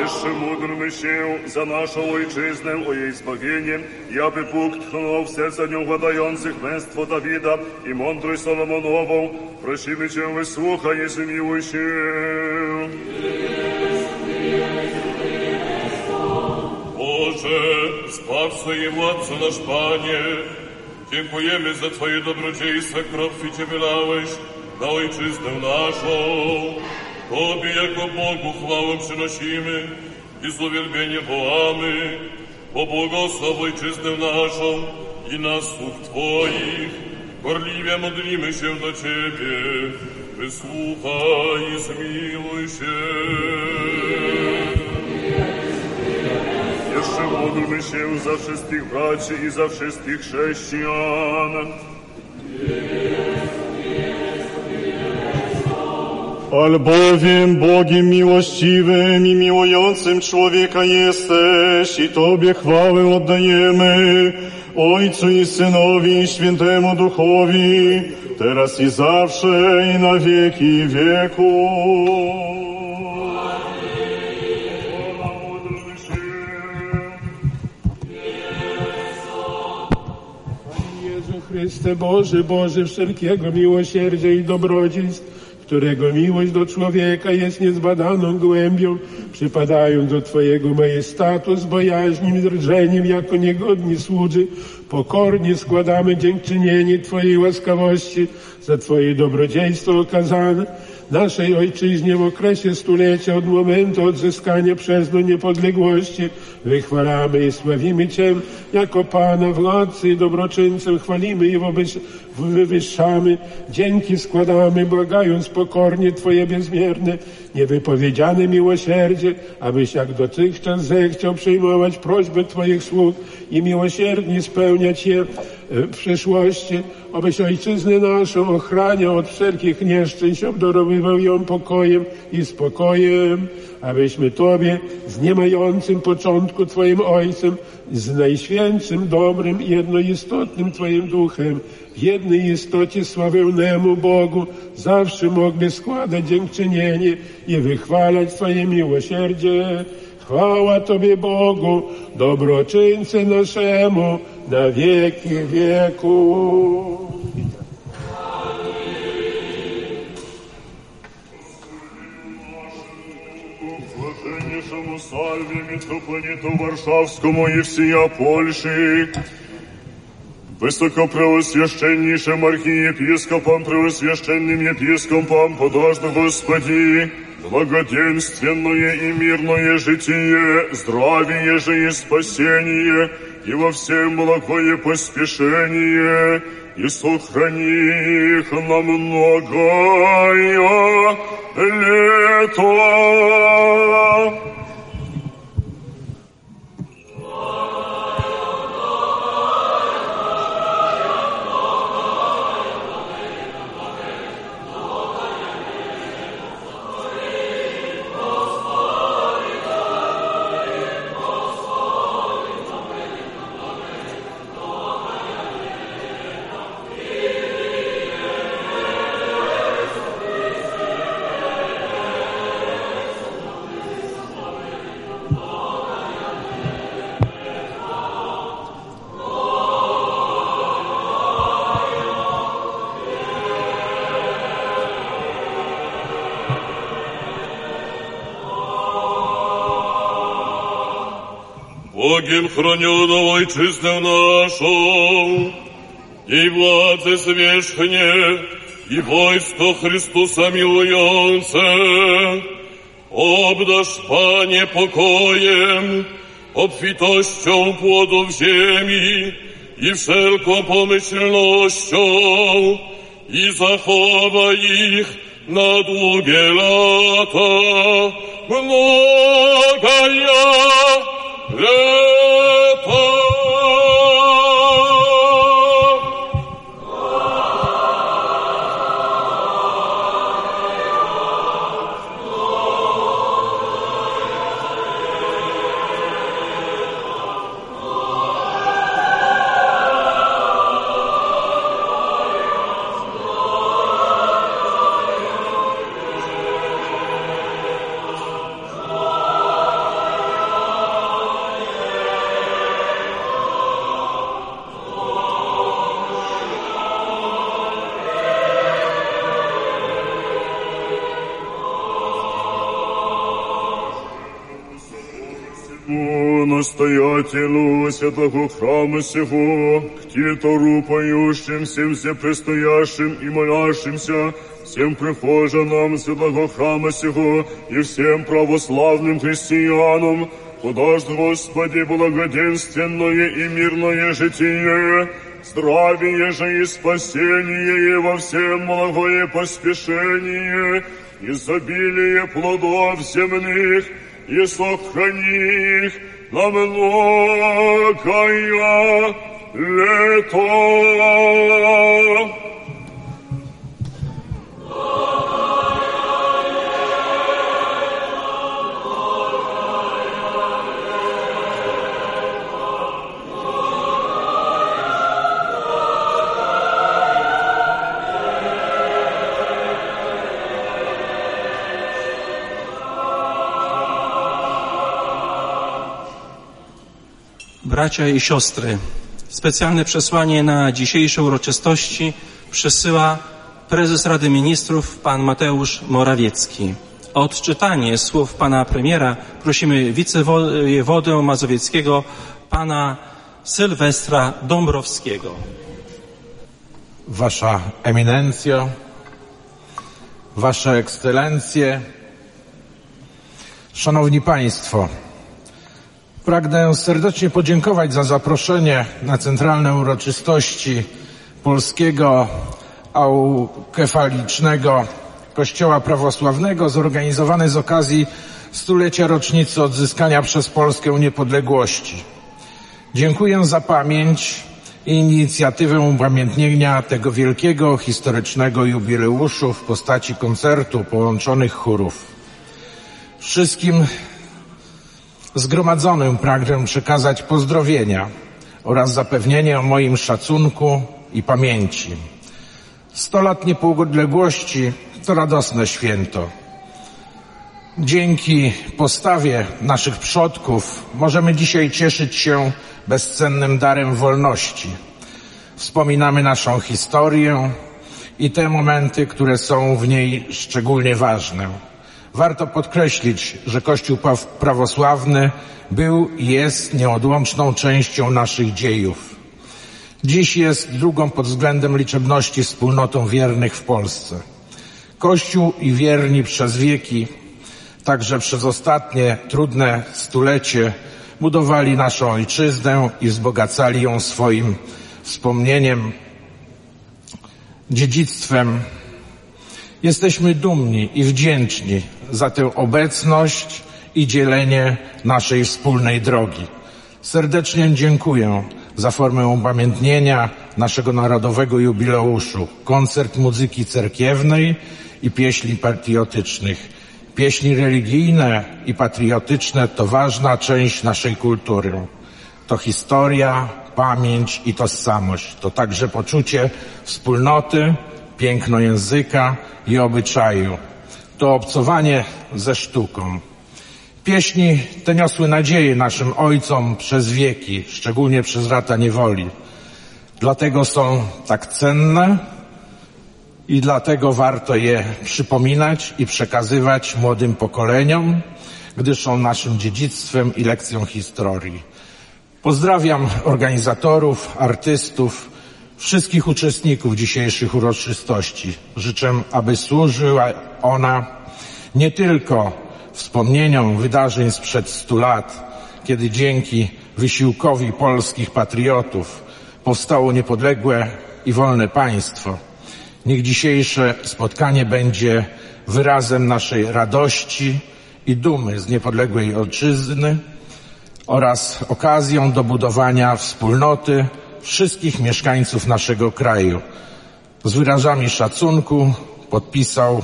Jeszcze módlmy się za naszą ojczyznę, o jej zbawienie, i aby Bóg tchnął w serca nią władających męstwo Dawida i mądrość Solomonową. Prosimy Cię, wysłuchaj i zmiłuj się. Boże, Zbawco i Władco nasz Panie, dziękujemy za Twoje dobrodziejstwa, które Cię wylałeś na ojczyznę naszą. Tobie jako Bogu chwałę przynosimy i z uwielbieniem wołamy, pobłogosław ojczyznę naszą i nas słuch Twoich. Gorliwie modlimy się do Ciebie, wysłuchaj i zmiłuj się. Jeszcze módlmy się za wszystkich braci i za wszystkich chrześcijan. Albowiem Bogiem miłościwym i miłującym człowieka jesteś i Tobie chwałę oddajemy, Ojcu i Synowi i Świętemu Duchowi, teraz i zawsze i na wieki wieków. Chryste, Boże, Boże wszelkiego miłosierdzia i dobrodziejstw, którego miłość do człowieka jest niezbadaną głębią, przypadając do Twojego majestatu z bojaźnim drżeniem jako niegodni słudzy, pokornie składamy dziękczynienie Twojej łaskawości za Twoje dobrodziejstwo okazane naszej ojczyźnie w okresie stulecia od momentu odzyskania przez nią niepodległości. Wychwalamy i sławimy Cię jako Pana, władcy i dobroczyńcę. Chwalimy i wobec, wywyższamy. Dzięki składamy, błagając pokornie Twoje bezmierne, niewypowiedziane miłosierdzie, abyś jak dotychczas zechciał przyjmować prośby Twoich sług i miłosiernie spełniać je w przyszłości, abyś ojczyznę naszą ochraniał od wszelkich nieszczęść, obdarowywał ją pokojem i spokojem, abyśmy Tobie z niemającym początku Twoim Ojcem, z najświętszym, dobrym i jednoistotnym Twoim Duchem, jednej istocie sławewnemu Bogu zawsze mogli składać dziękczynienie i wychwalać Twoje miłosierdzie. Chwała Tobie Bogu, dobroczyńcy naszemu, na wieki wieku. Блаженнейшему Сальве, митрополиту Варшавскому и всея Польши, Высокопреосвященнейшим архиепископом, превосвященным епископом, подожду Господи, благоденственное и мирное житие, здравие же и спасение, и во всем благое поспешение, и сохрани их на многое лето. Bogiem chronioną ojczyznę naszą i władze zwierzchnie i wojsko Chrystusa miłujące. Obdasz, Panie, pokojem, obfitością płodów ziemi i wszelką pomyślnością i zachowaj ich na długie lata. Mnoga ja No. Святого храма сего, к титору всем всепредстоящим и молящимся, всем прихожанам святого храма сего и всем православным христианам, подашь, Господи, благоденственное и мирное житие, здравие же и спасение, и во всем благое поспешение, изобилие плодов земных, и сохрани их на многое лето. Bracia i siostry, specjalne przesłanie na dzisiejsze uroczystości przesyła prezes Rady Ministrów pan Mateusz Morawiecki. O odczytanie słów pana premiera prosimy wicewojewodę mazowieckiego pana Sylwestra Dąbrowskiego. Wasza Eminencjo, Wasze Ekscelencje, Szanowni Państwo, Pragnę serdecznie podziękować za zaproszenie na centralne uroczystości polskiego aukefalicznego Kościoła Prawosławnego zorganizowane z okazji stulecia rocznicy odzyskania przez Polskę niepodległości. Dziękuję za pamięć i inicjatywę upamiętnienia tego wielkiego historycznego jubileuszu w postaci koncertu połączonych chórów. Wszystkim Zgromadzonym pragnę przekazać pozdrowienia oraz zapewnienie o moim szacunku i pamięci. Sto lat niepodległości to radosne święto. Dzięki postawie naszych przodków możemy dzisiaj cieszyć się bezcennym darem wolności. Wspominamy naszą historię i te momenty, które są w niej szczególnie ważne. Warto podkreślić, że Kościół prawosławny był i jest nieodłączną częścią naszych dziejów. Dziś jest drugą pod względem liczebności wspólnotą wiernych w Polsce. Kościół i wierni przez wieki, także przez ostatnie trudne stulecie, budowali naszą ojczyznę i wzbogacali ją swoim wspomnieniem, dziedzictwem. Jesteśmy dumni i wdzięczni za tę obecność i dzielenie naszej wspólnej drogi. Serdecznie dziękuję za formę upamiętnienia naszego narodowego jubileuszu. Koncert muzyki cerkiewnej i pieśni patriotycznych. Pieśni religijne i patriotyczne to ważna część naszej kultury. To historia, pamięć i tożsamość. To także poczucie wspólnoty, piękno języka i obyczaju to obcowanie ze sztuką. Pieśni te niosły nadzieję naszym ojcom przez wieki, szczególnie przez lata niewoli. Dlatego są tak cenne i dlatego warto je przypominać i przekazywać młodym pokoleniom, gdyż są naszym dziedzictwem i lekcją historii. Pozdrawiam organizatorów, artystów, wszystkich uczestników dzisiejszych uroczystości. Życzę, aby służyła ona nie tylko wspomnieniom wydarzeń sprzed stu lat, kiedy dzięki wysiłkowi polskich patriotów powstało niepodległe i wolne państwo. Niech dzisiejsze spotkanie będzie wyrazem naszej radości i dumy z niepodległej ojczyzny oraz okazją do budowania wspólnoty wszystkich mieszkańców naszego kraju. Z wyrażami szacunku podpisał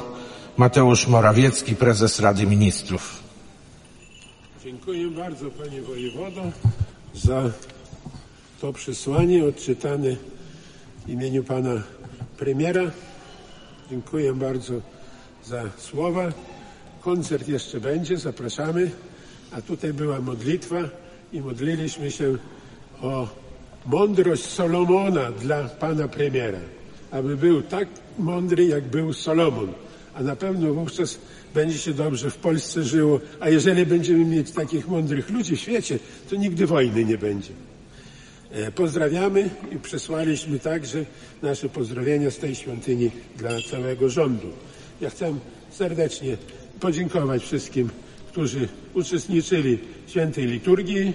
Mateusz Morawiecki, prezes Rady Ministrów. Dziękuję bardzo panie wojewodo za to przesłanie odczytane w imieniu pana premiera. Dziękuję bardzo za słowa. Koncert jeszcze będzie, zapraszamy. A tutaj była modlitwa i modliliśmy się o mądrość Solomona dla pana premiera, aby był tak mądry, jak był Solomon a na pewno wówczas będzie się dobrze w Polsce żyło, a jeżeli będziemy mieć takich mądrych ludzi w świecie, to nigdy wojny nie będzie. E, pozdrawiamy i przesłaliśmy także nasze pozdrowienia z tej świątyni dla całego rządu. Ja chcę serdecznie podziękować wszystkim, którzy uczestniczyli w świętej liturgii,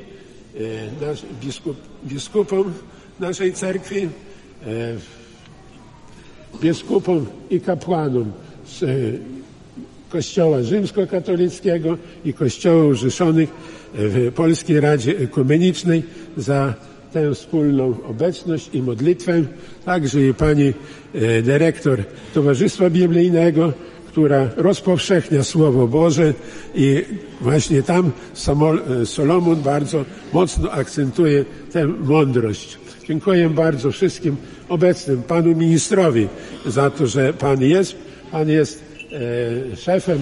nasz, biskup, biskupom naszej cerkwi, e, biskupom i kapłanom z Kościoła Rzymskokatolickiego i Kościołów Rzeszonych w Polskiej Radzie Ekumenicznej za tę wspólną obecność i modlitwę, także i pani e, dyrektor Towarzystwa Biblijnego, która rozpowszechnia Słowo Boże i właśnie tam e, Solomon bardzo mocno akcentuje tę mądrość. Dziękuję bardzo wszystkim obecnym, panu ministrowi za to, że pan jest. Pan jest e, szefem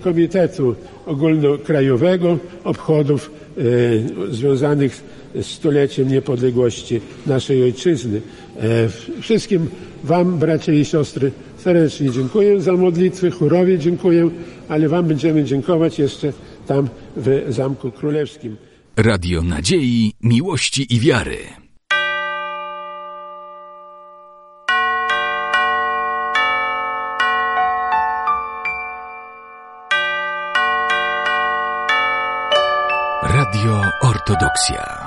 Komitetu Ogólnokrajowego Obchodów związanych stuleciem niepodległości naszej ojczyzny. E, wszystkim Wam, bracia i siostry, serdecznie dziękuję za modlitwy, chórowie dziękuję, ale Wam będziemy dziękować jeszcze tam w Zamku Królewskim. Radio Nadziei, Miłości i Wiary. Radio Ortodoksja.